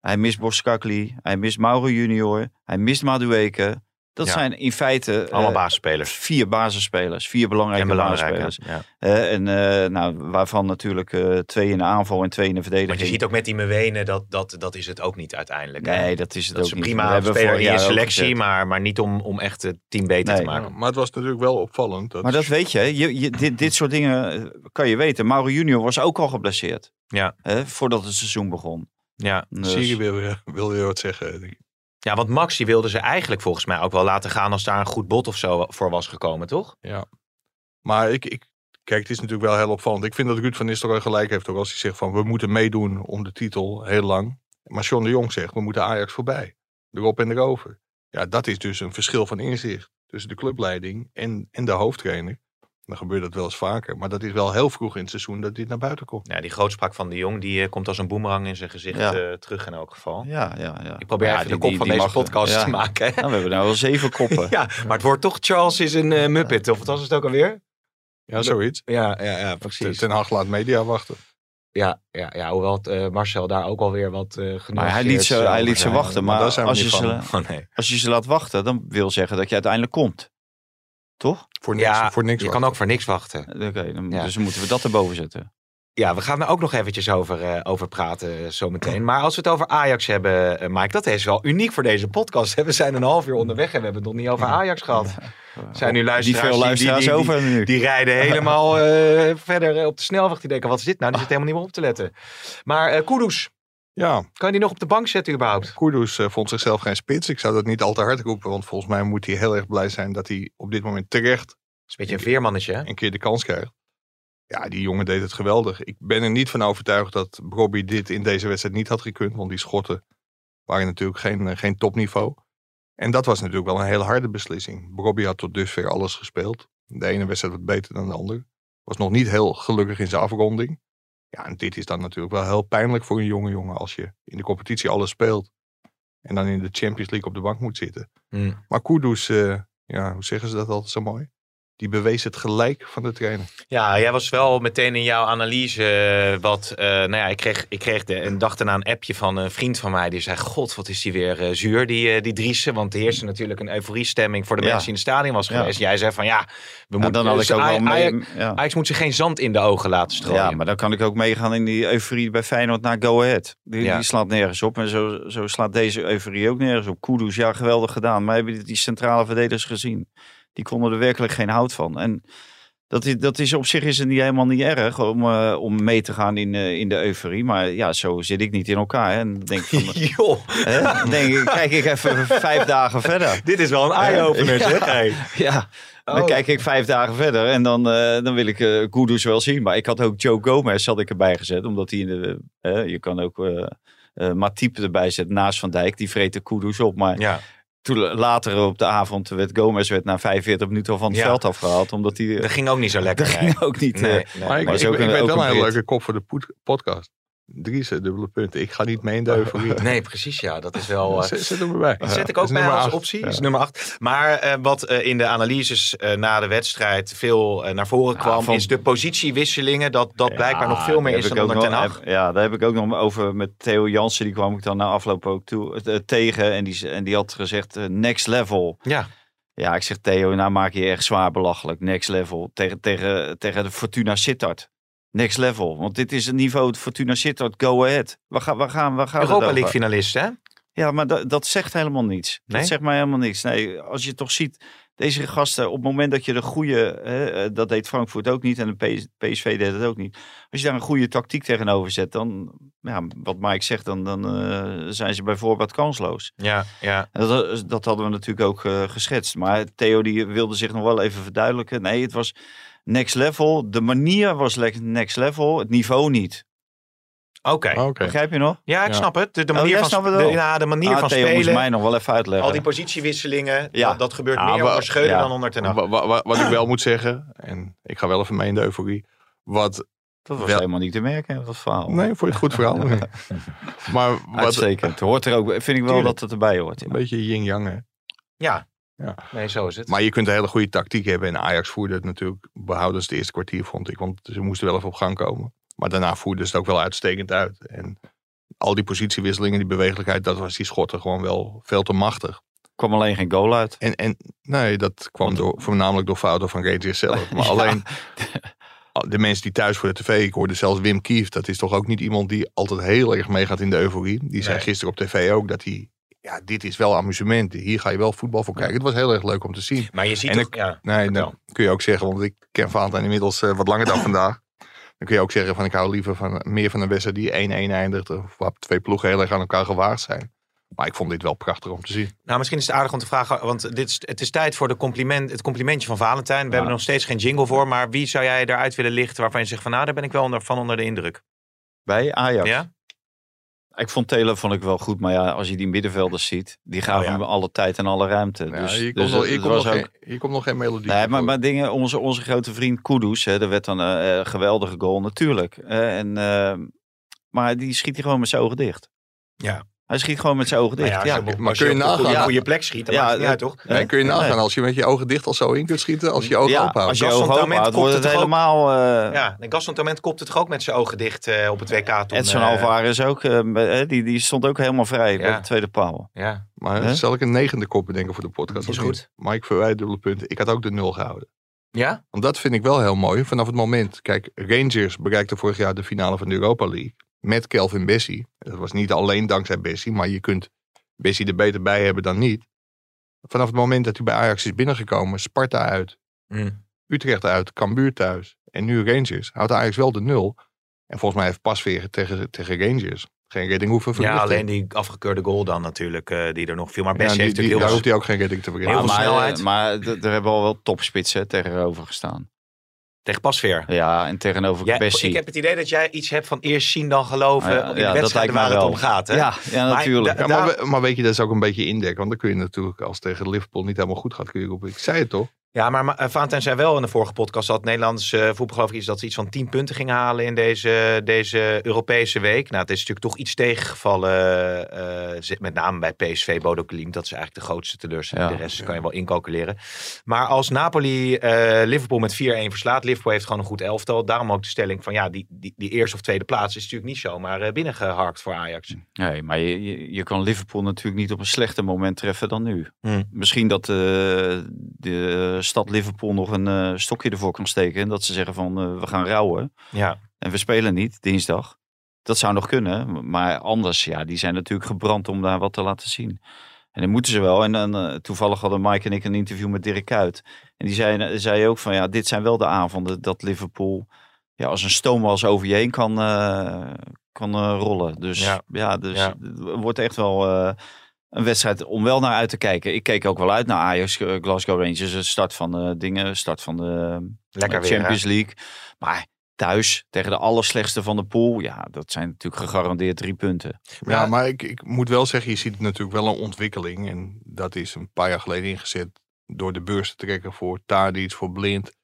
Hij mist Boskakli. Hij mist Mauro Junior. Hij mist Madueke. Dat Ja. zijn in feite eh, Allemaal basisspelers. vier basisspelers. Vier belangrijke En belangrijk. basisspelers. Ja. Eh, en eh, nou, waarvan natuurlijk eh, twee in de aanval en twee in de verdediging. Want je ziet ook met die Mewene, dat, dat, dat is het ook niet uiteindelijk. hè? Nee, dat is het Dat ook is een niet. We prima hebben speler in je selectie, maar, maar niet om, om echt het team beter Nee. te maken. Ja, maar het was natuurlijk wel opvallend. Dat Maar dat weet je, hè. je, je dit, dit soort dingen kan je weten. Mauro Junior was ook al geblesseerd. Ja. Hè, voordat het seizoen begon. Ja. Dus- Siri wil weer, wil weer wat zeggen. denk ik. Ja, want Max die wilde ze eigenlijk volgens mij ook wel laten gaan als daar een goed bod of zo voor was gekomen, toch? Ja. Maar ik, ik, kijk, het is natuurlijk wel heel opvallend. Ik vind dat Ruud van Nistelrooy gelijk heeft ook als hij zegt van we moeten meedoen om de titel heel lang. Maar John de Jong zegt we moeten Ajax voorbij. Erop en erover. Ja, dat is dus een verschil van inzicht tussen de clubleiding en, en de hoofdtrainer. Dan gebeurt dat wel eens vaker. Maar dat is wel heel vroeg in het seizoen dat dit naar buiten komt. Ja, die grootspraak van de Jong die eh, komt als een boemerang in zijn gezicht Ja. eh, terug in elk geval. Ja, ja, ja. Ik probeer Ja, even die- de kop die- van die deze mag- podcast ja. te maken. hè. Nou, we hebben nou wel zeven koppen. Ja, maar het wordt toch Charles is een eh, Muppet, of wat was het ook alweer? Ja, zoiets. Ja, ja, ja Ten, precies. ten Hag laat media wachten. Ja, ja, ja hoewel het, eh, Marcel daar ook alweer wat eh Maar hij liet ze, hij liet ze wachten. Maar Maar, als, je ze. Oh, nee. als je ze laat wachten, dan wil zeggen dat je uiteindelijk komt. Toch? Voor niks, Ja, voor niks je wachten. kan ook voor niks wachten. Oké, Ja. dus moeten we dat erboven zetten. Ja, we gaan er ook nog eventjes over, eh, over praten eh, zometeen. Maar als we het over Ajax hebben, eh, Mike, dat is wel uniek voor deze podcast. hè. We zijn een half uur onderweg en we hebben het nog niet over Ajax gehad. Zijn nu Niet luisteraars veel die- luisteraars die, die, over nu. Die rijden helemaal eh, verder op de snelweg. Die denken, wat is dit nou? Die zit helemaal niet meer op te letten. Maar eh Kudus, Ja, kan je die nog op de bank zetten überhaupt? Kudus eh, vond zichzelf geen spits. Ik zou dat niet al te hard roepen. Want volgens mij moet hij heel erg blij zijn dat hij op dit moment terecht is een beetje een veermannetje, hè? een keer de kans krijgt. Ja, die jongen deed het geweldig. Ik ben er niet van overtuigd dat Robbie dit in deze wedstrijd niet had gekund. Want die schotten waren natuurlijk geen, eh, geen topniveau. En dat was natuurlijk wel een hele harde beslissing. Robbie had tot dusver alles gespeeld. De ene wedstrijd wat beter dan de andere. Was nog niet heel gelukkig in zijn afronding. Ja, en dit is dan natuurlijk wel heel pijnlijk voor een jonge jongen. Als je in de competitie alles speelt. En dan in de Champions League op de bank moet zitten. Hmm. Maar Kudus, eh, ja, hoe zeggen ze dat altijd zo mooi? Die bewees het gelijk van de trainer. Ja, jij was wel meteen in jouw analyse eh, wat... eh, nou ja, ik kreeg, ik kreeg de, een dag daarna een appje van een vriend van mij. Die zei, god, wat is die weer eh, zuur, die, eh, die Driessen. Want er heerste natuurlijk een euforiestemming voor de Ja. mensen die in het stadion was Ja. geweest. Jij zei van, ja, we Ja, moeten... dan had ik ook wel mee. Ajax, ja. Ajax moet zich geen zand in de ogen laten strooien. Ja, maar dan kan ik ook meegaan in die euforie bij Feyenoord naar Go Ahead. Die, Ja. die slaat nergens op. En zo, zo slaat deze euforie ook nergens op. Kudus, ja, geweldig gedaan. Maar hebben die, die centrale verdedigers gezien? Die konden er werkelijk geen hout van. En dat is, dat is op zich is het niet helemaal niet erg om, eh, om mee te gaan in, eh, in de euforie. Maar ja, zo zit ik niet in elkaar. Hè. En dan denk ik van, Joh, hè, dan denk ik, kijk ik even vijf dagen verder. dit is wel een eye-opener, Ja. zeg. Hey. Ja, dan Oh. kijk ik vijf dagen verder en dan, eh, dan wil ik eh Kudus wel zien. Maar ik had ook Joe Gomez had ik erbij gezet, omdat hij in de... eh, je kan ook eh eh Matip erbij zetten naast Van Dijk. Die vreet de Kudus op. Maar Ja, toen later op de avond werd Gomez werd na 45 minuten al van het Ja. veld afgehaald. Omdat hij... dat ging ook niet zo lekker. dat nee. ging ook niet... Nee, eh, nee. Maar ik, Maar ik, is ook ik een- weet ook wel een een hele leuke kop voor de podcast. Driessen, dubbele punten. Ik ga niet mee in de euforie. Nee, precies, ja. Dat is wel... eh, Zet, zet hem erbij. Dat zet ik ook bij als acht. optie. is nummer 8. Maar eh, wat eh, in de analyses eh, na de wedstrijd veel eh, naar voren Ja, kwam, van- is de positiewisselingen. Dat, dat blijkbaar nog veel meer is dan onder Ten Hag. Ja, daar heb ik ook nog over met Theo Jansen. Die kwam ik dan na afloop ook toe, tegen. En die, en die had gezegd, next level. Ja, Ja, ik zeg Theo, nou maak je je echt zwaar belachelijk. Next level. Tegen, tegen, tegen de Fortuna Sittard. Next level. Want dit is het niveau Fortuna Sittard. Go ahead. Waar gaan, waar gaan, gaan we het Europa? League finalist, hè? Ja, maar dat, dat zegt helemaal niets. Nee? Dat zegt mij helemaal niks. Nee, als je toch ziet, deze gasten, op het moment dat je de goede, hè, eh, dat deed Frankfurt ook niet en de PS PSV deed het ook niet. Als je daar een goede tactiek tegenover zet, dan, ja, wat Mike zegt, dan, dan eh, zijn ze bijvoorbeeld kansloos. Ja, ja. En dat, dat hadden we natuurlijk ook eh, geschetst. Maar Theo die wilde zich nog wel even verduidelijken. Nee, het was next level. De manier was next level, het niveau niet. Oké. Oké. Begrijp je nog? Ja, ik Ja. snap het. De, de Oh, manier jij van, snapt het de, ja, de manier Ah, van Theo moest spelen. mij nog wel even uitleggen. Al die positiewisselingen. Ja. Dat, dat gebeurt Ja, meer onder Schreuder ja. dan onder Ten Hag. Wa- wa- wa- wat ik wel moet zeggen, en ik ga wel even mee in de euforie. Wat, dat was wel- helemaal niet te merken, dat verhaal. nee, vond je het goed verhaal? Maar wat, Uitstekend. Het hoort er ook, vind ik wel Tuurlijk. dat het erbij hoort. een beetje yin-yang hè. Ja. Ja. Nee, zo is het. Maar je kunt een hele goede tactiek hebben. En Ajax voerde het natuurlijk behoudens het eerste kwartier, vond ik. Want ze moesten wel even op gang komen. Maar daarna voerden ze het ook wel uitstekend uit. En al die positiewisselingen, die bewegelijkheid, dat was die schotten gewoon wel veel te machtig. kwam alleen geen goal uit. En, en nee, dat kwam door, voornamelijk door fouten van Rangers zelf. Maar Ja. alleen de mensen die thuis voor de tv, ik hoorde zelfs Wim Kieft, dat is toch ook niet iemand die altijd heel erg meegaat in de euforie. Die zei Nee. gisteren op tv ook dat hij, ja, dit is wel amusement. Hier ga je wel voetbal voor kijken. Het was heel erg leuk om te zien. Maar je ziet En toch... ja. Nee, dan kun je ook zeggen, want ik ken Valentijn inmiddels eh, wat langer dan vandaag. Dan kun je ook zeggen van ik hou liever van meer van een wedstrijd die 1-1 eindigt. Of waar twee ploegen heel erg aan elkaar gewaagd zijn. Maar ik vond dit wel prachtig om te zien. Nou, misschien is het aardig om te vragen, want dit is, het is tijd voor de compliment, het complimentje van Valentijn. We hebben er nog steeds geen jingle voor, maar wie zou jij eruit willen lichten waarvan je zegt van nou, daar ben ik wel onder, van onder de indruk. Bij Ajax. Ja? Ik vond Taylor vond ik wel goed, maar ja, als je die middenvelders ziet, die gaven Oh ja. hem alle tijd en alle ruimte. Ja, dus, hier, dus komt nog, het hier, komt was nog ook- geen, hier komt nog geen melodie. Nee, maar, maar dingen, onze, onze grote vriend Kudus, hè, er werd dan een geweldige goal natuurlijk. Eh, en, eh, maar die schiet hij gewoon met zijn ogen dicht. Ja. Hij schiet gewoon met zijn ogen dicht. Nou ja, je, maar kun je op de goede- nagaan? goede plek schiet, dan Ja, maakt het niet uit, dat- toch? Nee, kun je Nee. nagaan als je met je ogen dicht al zo in kunt schieten. Als je je ogen Ja, open houdt. als je Gaston ogen open houdt, wordt het kopt het toch ook? helemaal... eh Ja, en Gaston kopte het toch ook met zijn ogen dicht eh, op het WK toen. Edson eh, Alvarez ook, die, die stond ook helemaal vrij bij Ja. de tweede paal. Ja, Maar Hè? zal ik een negende kop bedenken voor de podcast? Is goed. Mike Verwijt, dubbele punten. Ik had ook de nul gehouden. ja? Want dat vind ik wel heel mooi. Vanaf het moment. Kijk, Rangers bereikte vorig jaar de finale van de Europa League. Met Kelvin Bessie. Dat was niet alleen dankzij Bessie. Maar je kunt Bessie er beter bij hebben dan niet. Vanaf het moment dat hij bij Ajax is binnengekomen. Sparta uit. Mm. Utrecht uit. Cambuur thuis. En nu Rangers. Houdt Ajax wel de nul. En volgens mij heeft Pasveer tegen, tegen Rangers geen redding hoeven ja, verrichten. alleen die afgekeurde goal dan natuurlijk, eh, die er nog viel. Maar Ja, Bessie die, heeft die, daar hoeft hij ook geen redding te. Heel veel maar, snelheid. eh, Maar d- er hebben al wel topspitsen tegenover gestaan. Tegen Pasveer. Ja, en tegenover Ja, Bessie. ik heb het idee dat jij iets hebt van eerst zien dan geloven. Ja, in de ja, dat wedstrijden waar het om gaat. Hè? Ja, ja natuurlijk. maar, maar weet je, dat is ook een beetje indekken. Want dan kun je natuurlijk, als het tegen Liverpool niet helemaal goed gaat, kun je roepen. Ik zei het toch? Ja, maar uh, Valentijn zei wel in de vorige podcast dat Nederlands uh, voetbal geloof ik is dat ze iets van 10 punten gingen halen in deze, deze Europese week. Nou, het is natuurlijk toch iets tegengevallen, uh, met name bij PSV, Bodo Glimt. Dat is eigenlijk de grootste teleurstelling. Ja, de rest ja. kan je wel incalculeren. Maar als Napoli uh, Liverpool met 4-1 verslaat, Liverpool heeft gewoon een goed elftal. Daarom ook de stelling van ja, die, die, die eerste of tweede plaats is natuurlijk niet zomaar binnengeharkt voor Ajax. Nee, maar je, je, je, kan Liverpool natuurlijk niet op een slechter moment treffen dan nu. Hmm. Misschien dat de stad Liverpool nog een uh, stokje ervoor kan steken. En dat ze zeggen van uh, we gaan rouwen. Ja. En we spelen niet dinsdag. Dat zou nog kunnen. Maar anders, ja, die zijn natuurlijk gebrand om daar wat te laten zien. En dan moeten ze wel. En dan, uh, toevallig hadden Mike en ik een interview met Dirk Kuyt. En die zei, zei ook van ja, dit zijn wel de avonden dat Liverpool ja, als een stoomwas over je heen kan, uh, kan rollen. Dus ja, ja dus ja. het wordt echt wel uh, een wedstrijd om wel naar uit te kijken. Ik keek ook wel uit naar Ajax, uh, Glasgow Rangers. De start van de dingen, start van de Lekker Champions weer, League. Maar thuis tegen de allerslechtste van de pool. Ja, dat zijn natuurlijk gegarandeerd drie punten. Ja, ja, maar ik, ik moet wel zeggen, je ziet natuurlijk wel een ontwikkeling. En dat is een paar jaar geleden ingezet door de beurs te trekken voor Tadic, voor Blind.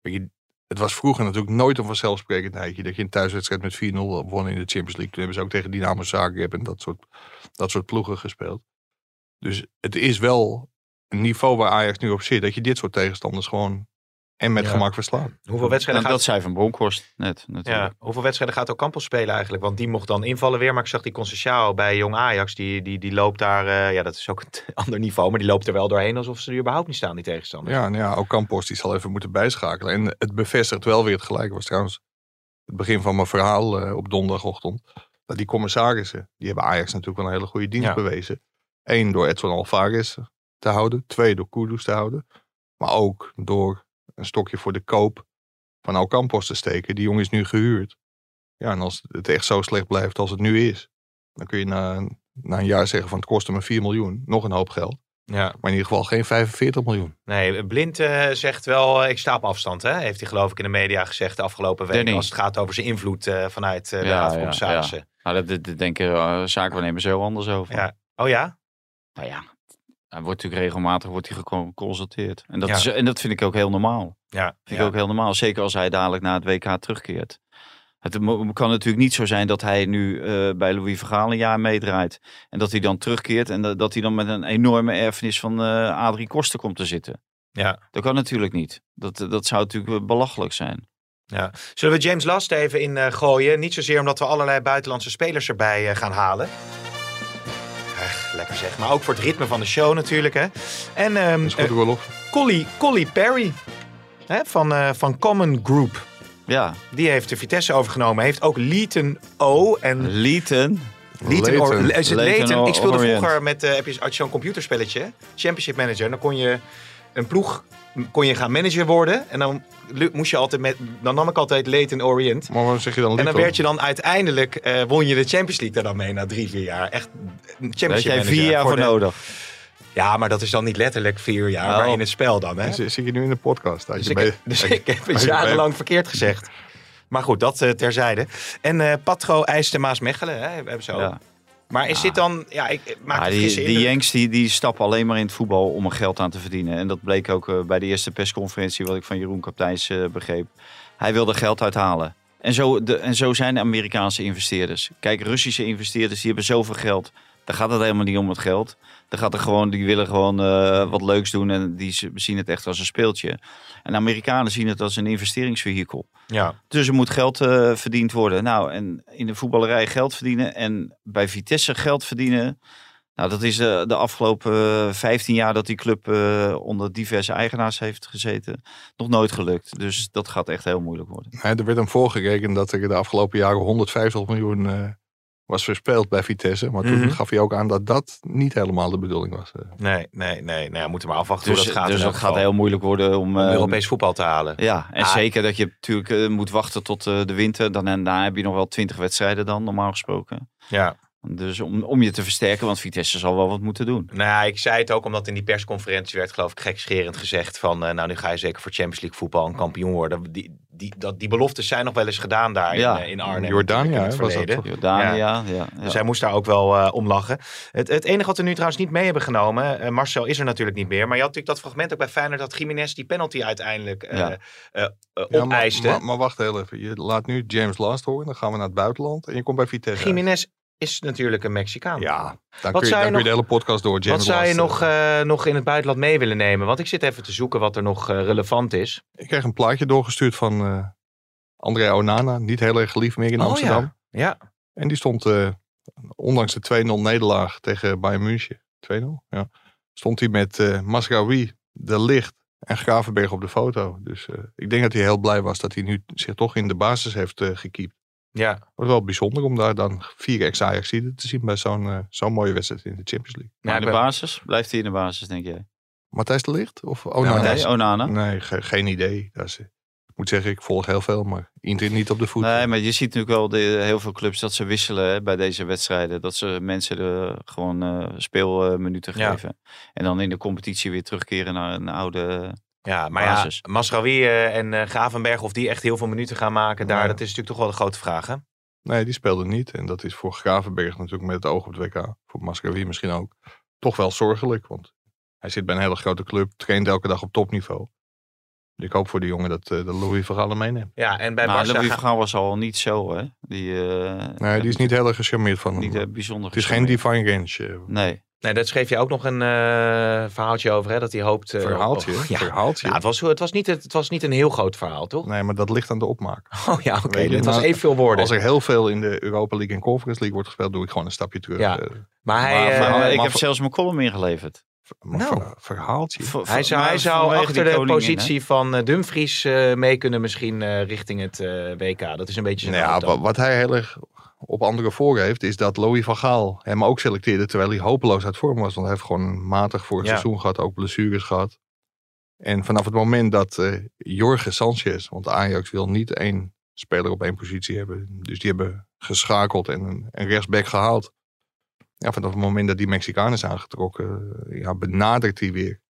Je, het was vroeger natuurlijk nooit een vanzelfsprekendheidje dat je een thuiswedstrijd met 4-0 won in de Champions League. Toen hebben ze ook tegen Dynamo Zagreb en dat soort, dat soort ploegen gespeeld. Dus het is wel een niveau waar Ajax nu op zit, dat je dit soort tegenstanders gewoon en met ja. gemak verslaat. Hoeveel wedstrijden nou, gaat... Dat zei Van Bronkhorst net natuurlijk. Ja, hoeveel wedstrijden gaat Ocampos spelen eigenlijk? Want die mocht dan invallen weer. Maar ik zag die Conceição bij Jong Ajax. Die, die, die loopt daar... Uh, ja, dat is ook een ander niveau. Maar die loopt er wel doorheen alsof ze er überhaupt niet staan, die tegenstanders. Ja, nou ja Ocampos die zal even moeten bijschakelen. En het bevestigt wel weer het gelijk. was trouwens het begin van mijn verhaal uh, op donderdagochtend. Dat die commissarissen, die hebben Ajax natuurlijk wel een hele goede dienst ja. bewezen. Eén, door Edson Alvarez te houden. Twee, door Kudus te houden. Maar ook door een stokje voor de koop van Alcampos te steken. Die jongen is nu gehuurd. Ja, en als het echt zo slecht blijft als het nu is, dan kun je na, na een jaar zeggen van het kostte me 4 miljoen, nog een hoop geld. Ja. Maar in ieder geval geen 45 miljoen. Nee, Blind eh, zegt wel, eh, ik sta op afstand. Hè? Heeft hij geloof ik in de media gezegd de afgelopen week. Danny. Als het gaat over zijn invloed eh, vanuit eh, de Ja, Raad van ja, Commissarissen. Nou, dat, dat, denken uh, zaakwaarnemers heel anders over. Ja. Oh ja? Nou ja, hij wordt natuurlijk regelmatig wordt hij gecon- geconsulteerd. En dat, Ja. is, en dat vind ik ook heel normaal. Ja. Vind ja. ik ook heel normaal. Zeker als hij dadelijk naar het WK terugkeert. Het kan natuurlijk niet zo zijn dat hij nu eh, bij Louis Vergaal een jaar meedraait. En dat hij dan terugkeert en dat, dat hij dan met een enorme erfenis van eh Adrie Koster komt te zitten. Ja. Dat kan natuurlijk niet. Dat, dat zou natuurlijk belachelijk zijn. Ja. Zullen we James Last even in eh, gooien? Niet zozeer omdat we allerlei buitenlandse spelers erbij eh, gaan halen. Lekker zeg. Maar ook voor het ritme van de show natuurlijk. Hè. En ehm Dat is goed eh, Roloff. Collie, Collie Perry hè, van, eh, van Common Group. Ja, Die heeft de Vitesse overgenomen. Heeft ook Leeton O en Leeten. Leeton, Or- is het Leighton Leighton? Ik speelde Orient. vroeger met, eh, heb je zo'n computerspelletje, Championship Manager. Dan kon je een ploeg kon je gaan manager worden. En dan moest je altijd met, dan nam ik altijd Leighton Orient. Maar waarom zeg je dan En dan werd je dan uiteindelijk, eh, won je de Champions League daar dan mee na drie, vier jaar. Echt een Daar heb Championship jij Manager. vier jaar voor de- nodig. Ja, maar dat is dan niet letterlijk vier jaar, Oh. maar in het spel dan. Hè? Zit zit je nu in de podcast? Als Dus je ik, bij- dus ik heb het jarenlang verkeerd gezegd. Maar goed, dat eh, terzijde. En eh Patro eiste Maasmechelen, hè, hebben ze ook. Ja. Maar is dit dan... Ja, ik maak het die, die. Yanks die, die stappen alleen maar in het voetbal om er geld aan te verdienen. En dat bleek ook eh, bij de eerste persconferentie, wat ik van Jeroen Kapteins eh, begreep. Hij wilde geld uithalen. En zo, de, en zo zijn de Amerikaanse investeerders. Kijk, Russische investeerders die hebben zoveel geld. Daar gaat het helemaal niet om het geld. Daar gaat er gewoon, die willen gewoon eh, wat leuks doen en die zien het echt als een speeltje. En de Amerikanen zien het als een investeringsvehikel. Ja. Dus er moet geld eh, verdiend worden. Nou, en in de voetballerij geld verdienen en bij Vitesse geld verdienen. Nou, dat is eh, de afgelopen eh, 15 jaar dat die club onder diverse eigenaars heeft gezeten. Nog nooit gelukt. Dus dat gaat echt heel moeilijk worden. Er werd hem voorgerekend dat er de afgelopen jaren 150 miljoen was verspeeld bij Vitesse. Maar toen Mhm. gaf hij ook aan dat dat niet helemaal de bedoeling was. eh. Nee, nee, nee. Nou ja, moeten we maar afwachten Dus, hoe dat gaat. dus dat gaat heel moeilijk worden om... om eh, Europees voetbal te halen. Ja, en Ah. zeker dat je natuurlijk eh, moet wachten tot eh, de winter. Dan, en daar heb je nog wel 20 wedstrijden dan, normaal gesproken. Ja. Dus om, om je te versterken, want Vitesse zal wel wat moeten doen. Nou ja, ik zei het ook omdat in die persconferentie werd geloof ik gekscherend gezegd van... eh, nou, nu ga je zeker voor Champions League voetbal een kampioen worden. Die, die, dat, die beloftes zijn nog wel eens gedaan daar Ja. in, eh, in Arnhem. Jordanië, natuurlijk in het hè, was dat toch? Jordanië, ja. ja, Dus hij moest daar ook wel eh, om lachen. Het, het enige wat we nu trouwens niet mee hebben genomen... Marcel is er natuurlijk niet meer. Maar je had natuurlijk dat fragment ook bij Feyenoord... dat Jiménez die penalty uiteindelijk eh Ja. eh, eh, Ja, maar, opeiste. maar, maar wacht heel even. Je laat nu James Last horen. Dan gaan we naar het buitenland. En je komt bij Vitesse. Jiménez is natuurlijk een Mexicaan. Ja, dan, Wat kun je, zou dan je kun je de nog- hele podcast door. James Wat zou je nog, eh. eh, nog in het buitenland mee willen nemen? Want ik zit even te zoeken wat er nog eh, relevant is. Ik kreeg een plaatje doorgestuurd van eh André Onana. Niet heel erg geliefd meer in Oh, Amsterdam. Ja. En die stond, ondanks de 2-0 nederlaag tegen Bayern München, 2-0, ja, stond hij met eh Masraoui, De Licht en Gravenberg op de foto. Dus ik denk dat hij heel blij was dat hij nu zich toch in de basis heeft gekiept. Ja. Wordt wel bijzonder om daar dan vier ex-Ajax te zien bij zo'n eh, zo'n mooie wedstrijd in de Champions League. Maar Ja, in ik de ben- basis? Blijft hij in de basis, denk jij? Matthijs De Licht? Of Onana? Nee, Onana? Nee, ge- geen idee. Dat is, ik moet zeggen, ik volg heel veel, maar Inter niet op de voet. Nee, maar je ziet natuurlijk wel de, heel veel clubs dat ze wisselen hè, bij deze wedstrijden. Dat ze mensen de, gewoon eh, speelminuten Ja. geven. En dan in de competitie weer terugkeren naar een oude... Ja, maar Basis. ja, Masraoui eh, en eh, Gravenberg, of die echt heel veel minuten gaan maken daar, Ja. dat is natuurlijk toch wel de grote vraag, hè? Nee, die speelde niet. En dat is voor Gravenberg natuurlijk met het oog op het WK. Voor Mascavi misschien ook. Toch wel zorgelijk, want hij zit bij een hele grote club. Traint elke dag op topniveau. Dus ik hoop voor die jongen dat, eh dat Louis Vergaal hem meeneemt. Ja, en bij Maar Barca... Louis Vergaal was al niet zo, hè? Die, eh, Nee, die is niet heel erg gecharmeerd van hem. niet bijzonder het is geen divine range. Nee. Nee, daar schreef je ook nog een eh, verhaaltje over, hè? Dat hij hoopt... eh, verhaaltje. oh, ja. verhaaltje. Ja, het was, het, was niet, het was niet een heel groot verhaal, toch? Nee, maar dat ligt aan de opmaak. Oh ja, oké. Het was nou, evenveel woorden. Als er heel veel in de Europa League en Conference League wordt gespeeld, doe ik gewoon een stapje terug. Ja. Eh, Maar hij... Maar, eh, maar ik maar heb zelfs mijn column ingeleverd. Nou. ver- verhaaltje. Hij zou, hij zou achter de koningin, hè? positie van Dumfries eh, mee kunnen misschien eh, richting het eh, WK. Dat is een beetje zijn Nou ja, wat hij heel erg op anderen voor heeft, is dat Louis van Gaal hem ook selecteerde terwijl hij hopeloos uit vorm was. Want hij heeft gewoon matig vorig Ja. seizoen gehad, ook blessures gehad. En vanaf het moment dat eh Jorge Sanchez, want Ajax wil niet één speler op één positie hebben. Dus die hebben geschakeld en een, een rechtsback gehaald. ja, vanaf het moment dat die Mexicaan is aangetrokken, ja, benadert hij weer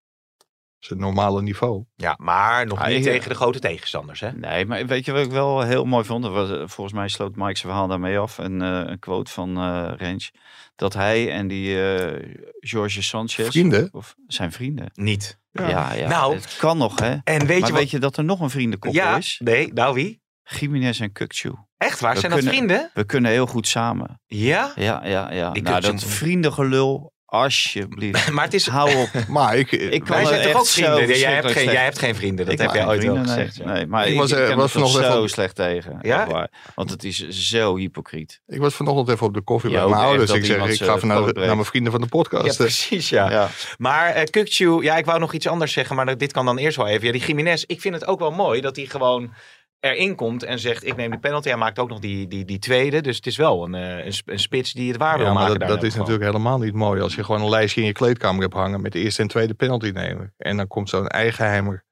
zijn normale niveau. Ja, maar nog Ja, niet ik- tegen de grote tegenstanders, hè? Nee, maar weet je wat ik wel heel mooi vond? Was, eh, volgens mij sloot Mike zijn verhaal daarmee af. Een, eh, een quote van eh Range. Dat hij en die eh Jorge Sanchez... Vrienden? Of zijn vrienden. Niet. Ja, ja. Nou, het kan nog, hè? En weet maar je wat... weet je dat er nog een vriendenkoppel Ja, is? nee, nou wie? Jiménez en Kukcu. Echt waar? We Zijn dat vrienden? We kunnen heel goed samen. Ja? Ja, ja, ja. Die nou, dat vriendengelul, alsjeblieft. Maar het is... Hou op. Maar ik, Ik kan Wij zijn toch ook vrienden? Ja, jij, hebt geen, jij hebt geen vrienden, dat Ik heb jij ooit wel nee. gezegd. Nee, maar Ik ik, was, ik eh, was vanochtend zo slecht tegen. Ja? Want het is zo hypocriet. ik was vanochtend even op de koffie bij mijn ouders. Ik zeg, ik ga naar, naar mijn vrienden van de podcast. Ja, Eh, precies, ja. Ja. Maar uh, ja, ik wou nog iets anders zeggen, maar dit kan dan eerst wel even. Ja, die Jiménez, ik vind het ook wel mooi dat hij gewoon erin komt en zegt, ik neem de penalty. Hij maakt ook nog die, die, die tweede, dus het is wel een, eh, een, een spits die het waar wil Ja, maar maken. dat, is natuurlijk helemaal niet mooi. Als je gewoon een lijstje in je kleedkamer hebt hangen met de eerste en tweede penalty nemen. En dan komt zo'n eigenheimer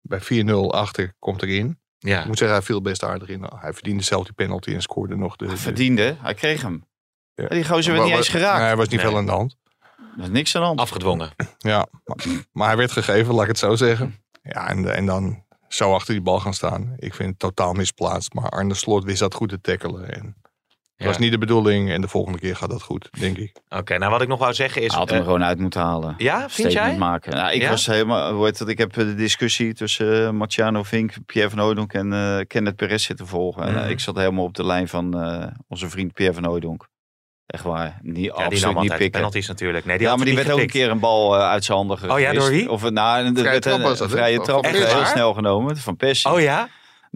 bij 4-0 achter, komt erin. Ja. Ik moet zeggen, hij viel best aardig in. Hij verdiende zelf die penalty en scoorde nog de... de- Verdiende, hij kreeg hem. Ja. Die gozer werd niet eens geraakt. Nee, er was niet Nee. veel aan de hand. Er is niks aan de hand. Afgedwongen. Ja, maar, maar hij werd gegeven, laat ik het zo zeggen. Ja, en, en dan zo achter die bal gaan staan. Ik vind het totaal misplaatst. Maar Arne Slot wist dat goed te tackelen. En dat Ja. was niet de bedoeling. En de volgende keer gaat dat goed, denk ik. Oké, nou wat ik nog wou zeggen is... Hij had hem eh, gewoon uit moeten halen. ja, vind Statement jij? maken. Nou, ik Ja? was helemaal, dat? Ik heb de discussie tussen uh, Marciano Vink, Pierre van Hooydonk en uh, Kenneth Perez zitten volgen. En, Mhm. uh, ik zat helemaal op de lijn van uh, onze vriend Pierre van Hooydonk. Echt waar. Niet, Ja, die absoluut nam niet altijd pikken. penalties natuurlijk. Nee, die ja, maar die werd ook een keer een bal uh, uit zijn handen Oh ja, door wie? Of, nou, er Vrije werd trap een, vrije trap heel snel genomen van Persie. Oh ja?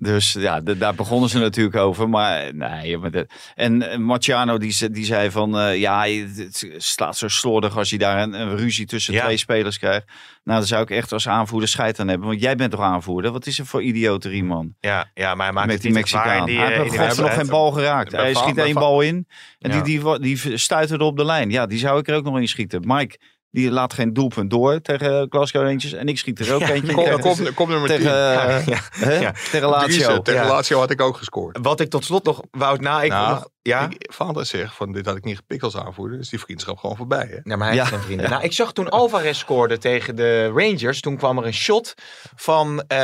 Dus ja, de- daar begonnen ze natuurlijk over. Maar nee, maar de, en eh, Marciano die, die zei van eh, ja, het slaat zo slordig als je daar een, een ruzie tussen Ja. twee spelers krijgt. Nou, dan zou ik echt als aanvoerder scheid aan hebben. Want jij bent toch aanvoerder? Wat is er voor idioterie, man? Ja, ja, maar hij maakt Met het die Mexicaan. die, hij eh, heeft die God nog geen bal geraakt. Bij Hij schiet één bal in. En Ja. die, die, die stuiterde op de lijn. Ja, die zou ik er ook nog in schieten. Mike, die laat geen doelpunt door tegen Glasgow Rangers. En ik schiet er ook Ja, eentje Kom, tegen, kom, kom nummer 10. tegen, Ja, eh, ja. tegen Lazio. Tegen. Lazio had ik ook gescoord. Wat ik tot slot nog wou... Nou, ik Nou, nog, ja? Ik, Vader zegt van dit had ik niet gepikt als aanvoerder. Dus die vriendschap gewoon voorbij. Hè? Ja, maar hij Ja. heeft geen vrienden. Nou, ik zag toen Alvarez scoorde tegen de Rangers. Toen kwam er een shot van eh,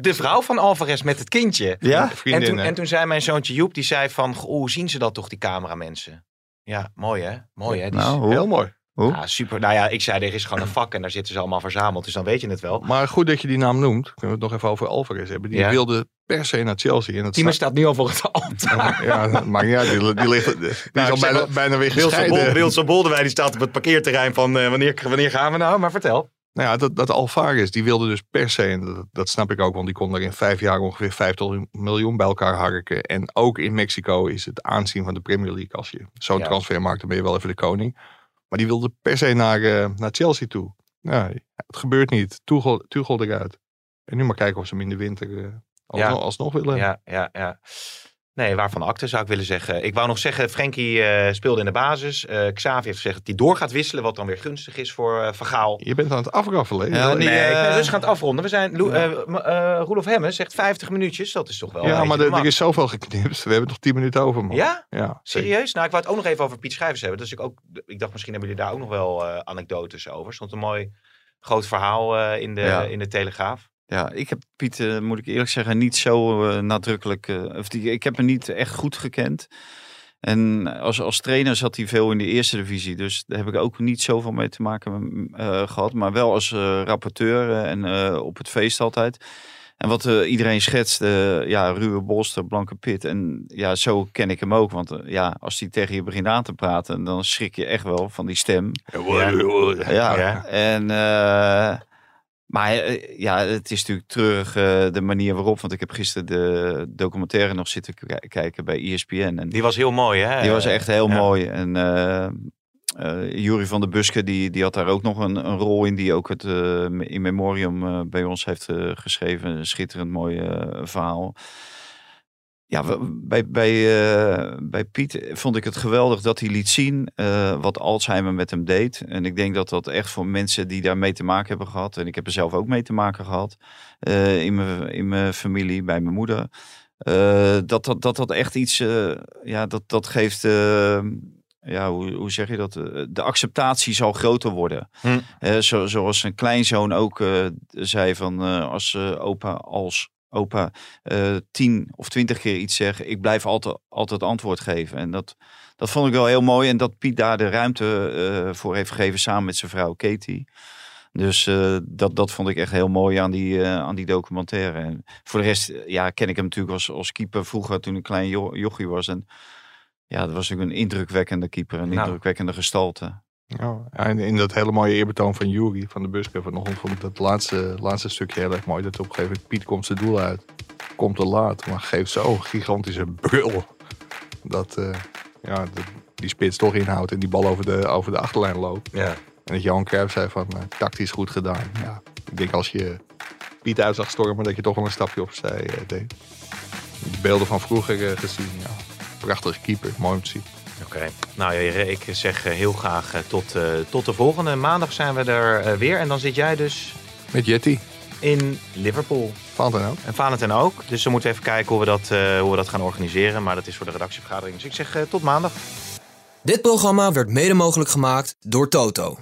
de vrouw van Alvarez met het kindje. Ja? En Vriendin, toen, en toen zei mijn zoontje Joep, die zei van... "Goh, Hoe zien ze dat toch, die cameramensen? Ja, mooi hè? Mooi hè? Die is- Nou? Heel mooi. Hoe? ja, super. Nou ja, ik zei, er is gewoon een vak en daar zitten ze allemaal verzameld. Dus dan weet je het wel. Maar goed dat je die naam noemt. Kunnen we het nog even over Alvarez hebben. Die Ja. wilde per se naar Chelsea. En snap- staat nu al voor het altaar. Ja, niet uit. Die, die, ligt, die is Nou, al ik zeg bijna, wel, bijna weer gescheiden. Wilson Boldewijn die staat op het parkeerterrein van eh, wanneer, wanneer gaan we nou? Maar vertel. Nou ja, dat, dat Alvarez, die wilde dus per se, en dat, dat snap ik ook, want die kon er in vijf jaar ongeveer 50 miljoen bij elkaar harken. En ook in Mexico is het aanzien van de Premier League. Als je zo'n Ja. transfer maakt, dan ben je wel even de koning. Maar die wilde per se naar, eh, naar Chelsea toe. Ja, het gebeurt niet. Tuchel, Tuchel eruit. En nu maar kijken of ze hem in de winter eh, alsnog, alsnog willen. Ja, ja, ja. Nee, waarvan acte zou ik willen zeggen. Ik wou nog zeggen, Frenkie eh, speelde in de basis. Eh Xavi heeft gezegd dat hij door gaat wisselen, wat dan weer gunstig is voor eh Vergaal. Je bent aan het afraffelen. Ja, Ja, die, nee, ik ben rustig aan het afronden. We zijn, Roelof Hemmen zegt 50 minuutjes. Dat is toch wel een maar er, de er is zoveel geknipt. We hebben nog 10 minuten over, man. Ja? Ja, zeker. Serieus? Nou, ik wou het ook nog even over Piet Schrijvers hebben. Dus ik, ook, ik dacht, misschien hebben jullie daar ook nog wel anekdotes over. Er stond een mooi groot verhaal eh, in, de, Ja. in de Telegraaf. Ja, ik heb Piet, eh, moet ik eerlijk zeggen, niet zo eh, nadrukkelijk. eh, of die, ik heb hem niet echt goed gekend. En als, als trainer zat hij veel in de eerste divisie. Dus daar heb ik ook niet zoveel mee te maken eh, gehad. Maar wel als rapporteur en op het feest altijd. En wat iedereen schetst, eh, ja, ruwe bolster, blanke pit. En ja, zo ken ik hem ook. Want ja, als hij tegen je begint aan te praten, dan schrik je echt wel van die stem. Ja, Ja. en... maar eh, ja, het is natuurlijk treurig eh, de manier waarop. Want ik heb gisteren de documentaire nog zitten kijken bij ESPN. En Die was heel mooi, hè? die was echt heel Ja. mooi. En eh Jury van der Buske, die, die had daar ook nog een, een rol in. Die ook het in memoriam bij ons heeft geschreven. Een schitterend mooi verhaal. Ja, bij, bij, eh, bij Piet vond ik het geweldig dat hij liet zien eh, wat Alzheimer met hem deed. En ik denk dat dat echt voor mensen die daar mee te maken hebben gehad. En ik heb er zelf ook mee te maken gehad. eh, in, mijn, in mijn familie, bij mijn moeder. dat, dat, dat dat echt iets, ja, dat, dat geeft ja, hoe, hoe zeg je dat? De acceptatie zal groter worden. Hm. Eh, zo, zoals een kleinzoon ook zei van als opa als opa eh, tien of twintig keer iets zegt, ik blijf altijd, altijd antwoord geven. En dat, dat vond ik wel heel mooi. En dat Piet daar de ruimte eh, voor heeft gegeven samen met zijn vrouw Katie. Dus eh, dat, dat vond ik echt heel mooi aan die, aan die documentaire. En voor de rest, ja, ken ik hem natuurlijk als, als keeper vroeger toen ik klein jo jochie was. En ja, dat was natuurlijk een indrukwekkende keeper, een Nou. indrukwekkende gestalte. Ja, en in dat hele mooie eerbetoon van Jury van de Buske vanochtend vond ik dat laatste, laatste stukje heel erg mooi. Dat op een gegeven moment Piet komt zijn doel uit. Komt te laat, maar geeft zo gigantische brul. Dat eh, ja, die spits toch inhoudt en die bal over de, over de achterlijn loopt. Ja. En dat Johan Cruijff zei van eh, tactisch goed gedaan. Ja, ik denk als je Piet uit zag stormen dat je toch wel een stapje opzij eh, deed. Beelden van vroeger gezien, ja. Prachtige keeper, mooi om te zien. Oké. Nou ik zeg eh, heel graag eh, tot, eh, tot de volgende. Maandag zijn we er weer. En dan zit jij dus Met Jetty, in Liverpool. Valentijn ook. En Valentijn ook. Dus we moeten even kijken hoe we, dat, eh, hoe we dat gaan organiseren. Maar dat is voor de redactievergadering. Dus ik zeg eh, tot maandag. Dit programma werd mede mogelijk gemaakt door Toto.